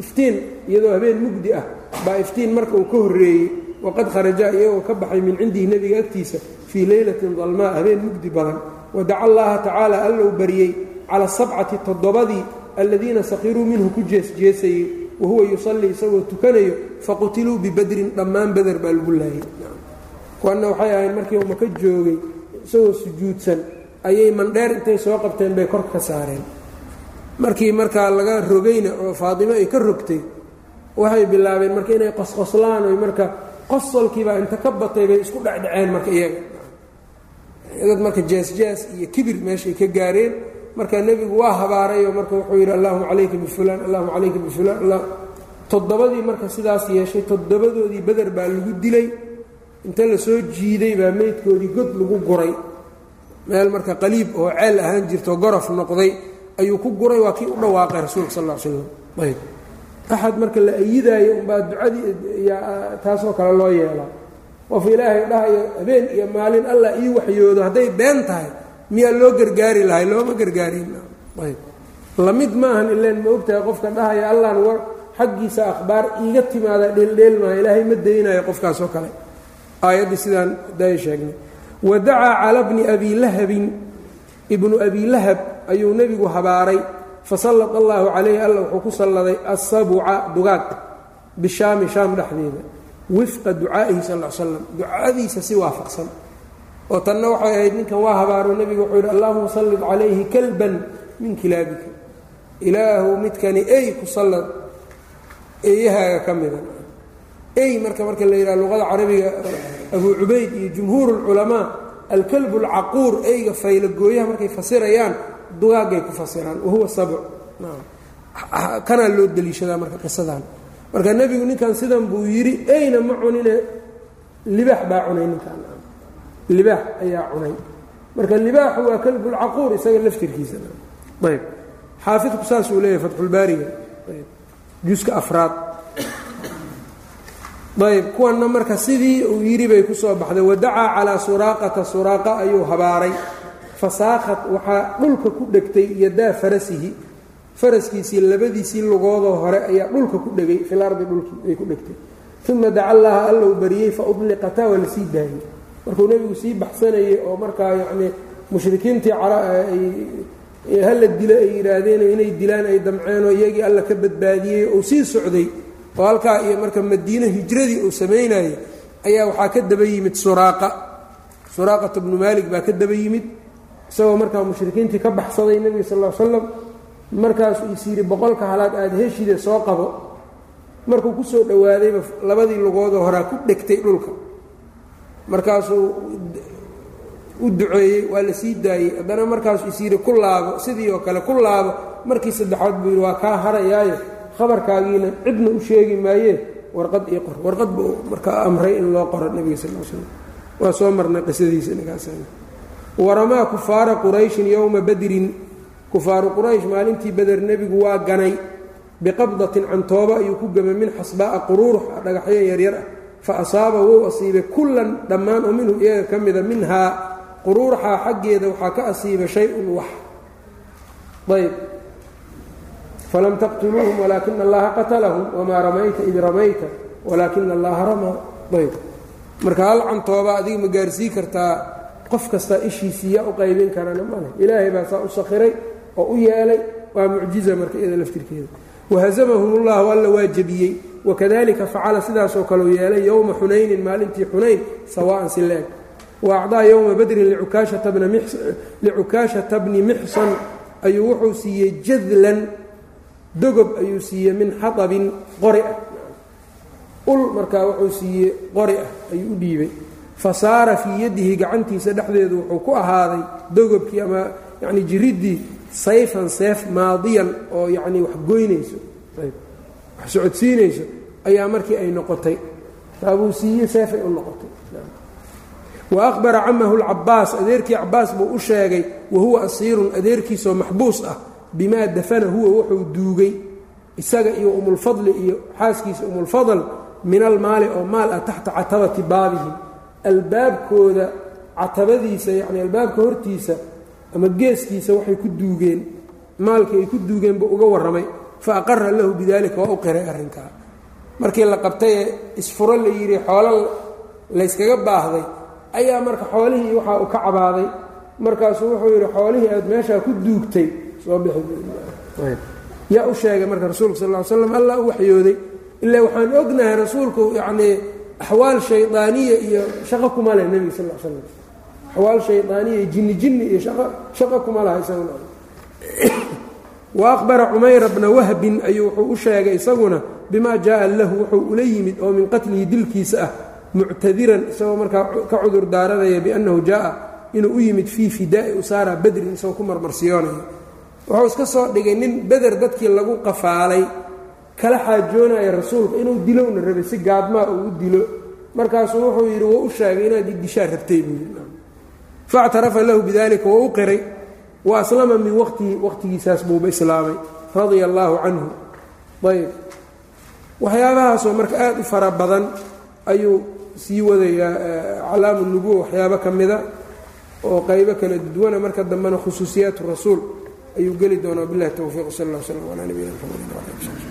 iftiin iyadoo habeen mugdi ah baa iftiin marka uu ka horreeyey waqad kharajaa iyagoo ka baxay min cindihi nebiga agtiisa fii leylatin dalmaa habeen mugdi badan. Wadaca allaha tacaala allou bariyey cala sabcati toddobadii aladiina sakhiruu minhu ku jeesjeesayey wahuwa yusallii isagoo tukanayo faqutiluu bibadrin dhammaan beder baa lagu laayay. Kuwanna waxay ahayd markii uu maka joogay isagoo sujuudsan ayay mandheer intay soo qabteen bay kor ka saareen. Markii markaa laga rogayna oo faadimo ay ka rogtay waxay bilaabeen marka inay qosqoslaan oy marka qosolkiibaa inta ka batay bay isku dhecdhaceen marka iyaga. Dad marka jees-jees iyo kibir meeshay ka gaareen. Marka nebigu waa habaarayoo marka wuxuu yidhi allahuma calayka bifulaan allahuma calayka bifulaan toddobadii marka sidaas yeeshay toddobadoodii beder baa lagu dilay. Inta la soo jiiday baa meydkoodii god lagu guray. Meel marka qaliib oo ceel ahaan jirto gorof noqday ayuu ku guray waa kii u dhawaaqay rasuulka sal l slam ayb axad marka la ayidaayo umbaa ducadii taasoo kale loo yeelaa. Qof ilaahay dhahayo habeen iyo maalin allah ii waxyoodo hadday been tahay miyaa loo gargaari lahay? Looma gargaarin ayb. Lamid maahan ileen ma ogtahay qofka dhahaya allaan war xaggiisa akhbaar iiga timaada dheeldheel maaha ilaahay ma daynayo qofkaasoo kale. Aayaddii sidaan day sheegnay. Wadacaa cala bni abi lahabin ibnu abi lahab ayuu nebigu habaaray fasallad allaahu calayhi alla wuxuu ku salladay assabuca dugaag bishaami shaam dhexdeeda wifqa ducaa'ihi sal l slam ducadiisa si waafaqsan oo tanna waxay ahayd ninkan waa habaaro nebigu wuxuu yidhi allahuma sallid calayhi kalban min kilaabika ilaahu midkani ey ku sallad eeyahaaga ka mida ey marka marka la yidhaha luqada carabiga abu cubayd iyo jumhuur اlculamaa alkalbu اlcaquur eyga faylagooyaha markay fasirayaan dugaagay ku fasiraan wahuwa sabc kanaa loo deliishadaa marka qisadan. Marka nebigu ninkan sidan buu yidhi eyna ma cunine? Libaax baa cunay ninkan. Libaax ayaa cunay. Marka libaaxu waa kalbulcaquur isaga laftirkiisa. Ayb. Xaafidku saasuu leeyahay fatxulbaariga juska afraad. Ayb kuwanna marka sidii uu yidhi bay ku soo baxday wadacaa calaa suraaqata suraaqa ayuu habaaray fasaakhat waxaa dhulka ku dhegtay yadaa farasihi. Faraskiisii labadiisii lugoodoo hore ayaa dhulka ku dhegay fil dhulkii ay ku dhegtay. Uma daca allaha allou bariyey fa udliqataa waa la sii daayey markuu nebigu sii baxsanayey oo markaa yacnii mushrikiintii hala dilo ay yidhaahdeen inay dilaan ay damceenoo iyagii alla ka badbaadiyey uu sii socday oo halkaa iyo marka madiine hijradii uu samaynayey ayaa waxaa ka daba yimid suraaqa. Suraaqata bnu maalik baa ka daba yimid isagoo markaa mushrikiintii ka baxsaday nebiga sal l slam markaasuu is yidhi boqolka halaad aada heshide soo qabo. Markuu ku soo dhowaadayba labadii lugoodoo horaa ku dhegtay dhulka. Markaasuu u duceeyey waa la sii daayey. Haddana markaasuu is yidhi ku laabo sidii oo kale ku laabo. Markii saddexaad buu yidhi waa kaa harayaayo khabarkaagiina cidna u sheegi maayee warqad ii qor. Warqad buu markaa amray in loo qoro nebiga sal l slam waa soo marnay qisadiisa ninkaas waramaa kufaara qurayshin yowma badrin kufaaru quraysh maalintii beder nebigu waa ganay biqabdatin cantooba ayuu ku gamay min xasbaa'a quruurux dhagaxyo yaryar ah. Fa asaaba wou asiibay kullan dhammaan oo minhum iyaga ka mida minhaa quruuraxaa xaggeeda waxaa ka asiiba shay-un wax. Ayb. Falam taqtuluuhum walaakina allaha qatalahum wamaa ramayta id ramayta walaakina allaha ramaa ayb. Marka hal cantooba adiga ma gaarsii kartaa qof kastaa ishiisii u qaybin karana male ilaahay baa saa u sakhiray oo u yeelay waa mucjiza marka iyada laftirkeeda. Wahazamahum ullahu alla waa jebiyey. Wakadalika facala sidaasoo kaleu yeelay yowma xunaynin maalintii xunayn sawaan si leeg. Wa acdaa yowma badrin licukaashata bni mixsan ayuu wuxuu siiyey jadlan dogob ayuu siiyey min xaabin qori ah. Ul markaa wuxuu siiyey qori ah ayuu u dhiibay fa saara fii yadihi gacantiisa dhexdeedu wuxuu ku ahaaday dogobkii ama yacni jiriddii sayfan seef maadiyan oo yacnii wax goynayso. Wax socodsiinayso ayaa markii ay noqotay. Taabuu siiye seefay u noqotay. Wa aqbara camahu lcabaas adeerkii cabaas buu u sheegay wa huwa asiirun adeerkiisoo maxbuus ah bimaa dafana huwa wuxuu duugay isaga iyo umulfadli iyo xaaskiisa umulfadl min almaali oo maal ah taxta catabati baabihim albaabkooda catabadiisa yacni albaabka hortiisa ama geeskiisa waxay ku duugeen maalkii ay ku duugeen buu uga warramay. Fa aqara lahu bidalika waa u qiray arrinkaa. Markii la qabtayee isfuro la yidhi xoolo layskaga baahday ayaa marka xoolihii waxaa uu ka cabaaday. Markaasuu wuxuu yidhi xoolihii aad meeshaa ku duugtay soo bixi. Yaa u sheegay marka rasuulka sal ly slam allah u waxyooday. Ilaa waxaan ognahay rasuulku yacnii axwaal shaydaaniya iyo shaqo kuma leh nebiga sal l slam axwaal shaydaaniya jinni jinni iyo shaqo kuma laha isaguna. Wa aqbara cumayra bna wahbin ayuu wuxuu u sheegay isaguna bima jaaa lahu wuxuu ula yimid oo min qatlihi dilkiisa ah muctadiran isagoo markaa ka cudur daaranaya biannahu jaaa inuu u yimid fii fidaa'i usaara badrin isagoo ku marmarsiyoonaya. Wuxuu iska soo dhigay nin beder dadkii lagu qafaalay kala xaajoonaya rasuulka inuu dilowna rabay si gaadmaa uu u dilo. Markaasuu wuxuu yidhi wou u sheegay inaad idishaa rabtay buu yidhi. Faاctarafa lahu bidalika wou u qiray. Wa aslama min waqtihi waqtigiisaas buuba islaamay radia allaahu canhu. Ayb waxyaabahaasoo marka aad u fara badan ayuu sii wadayaa calaamu nubuwa waxyaabo ka mida oo qaybo kala duwana. Marka dambena khusuusiyaat rasuul ayuu geli doonaa bilahi towfiiq sal اllah slm alaa nabiyina mxamedi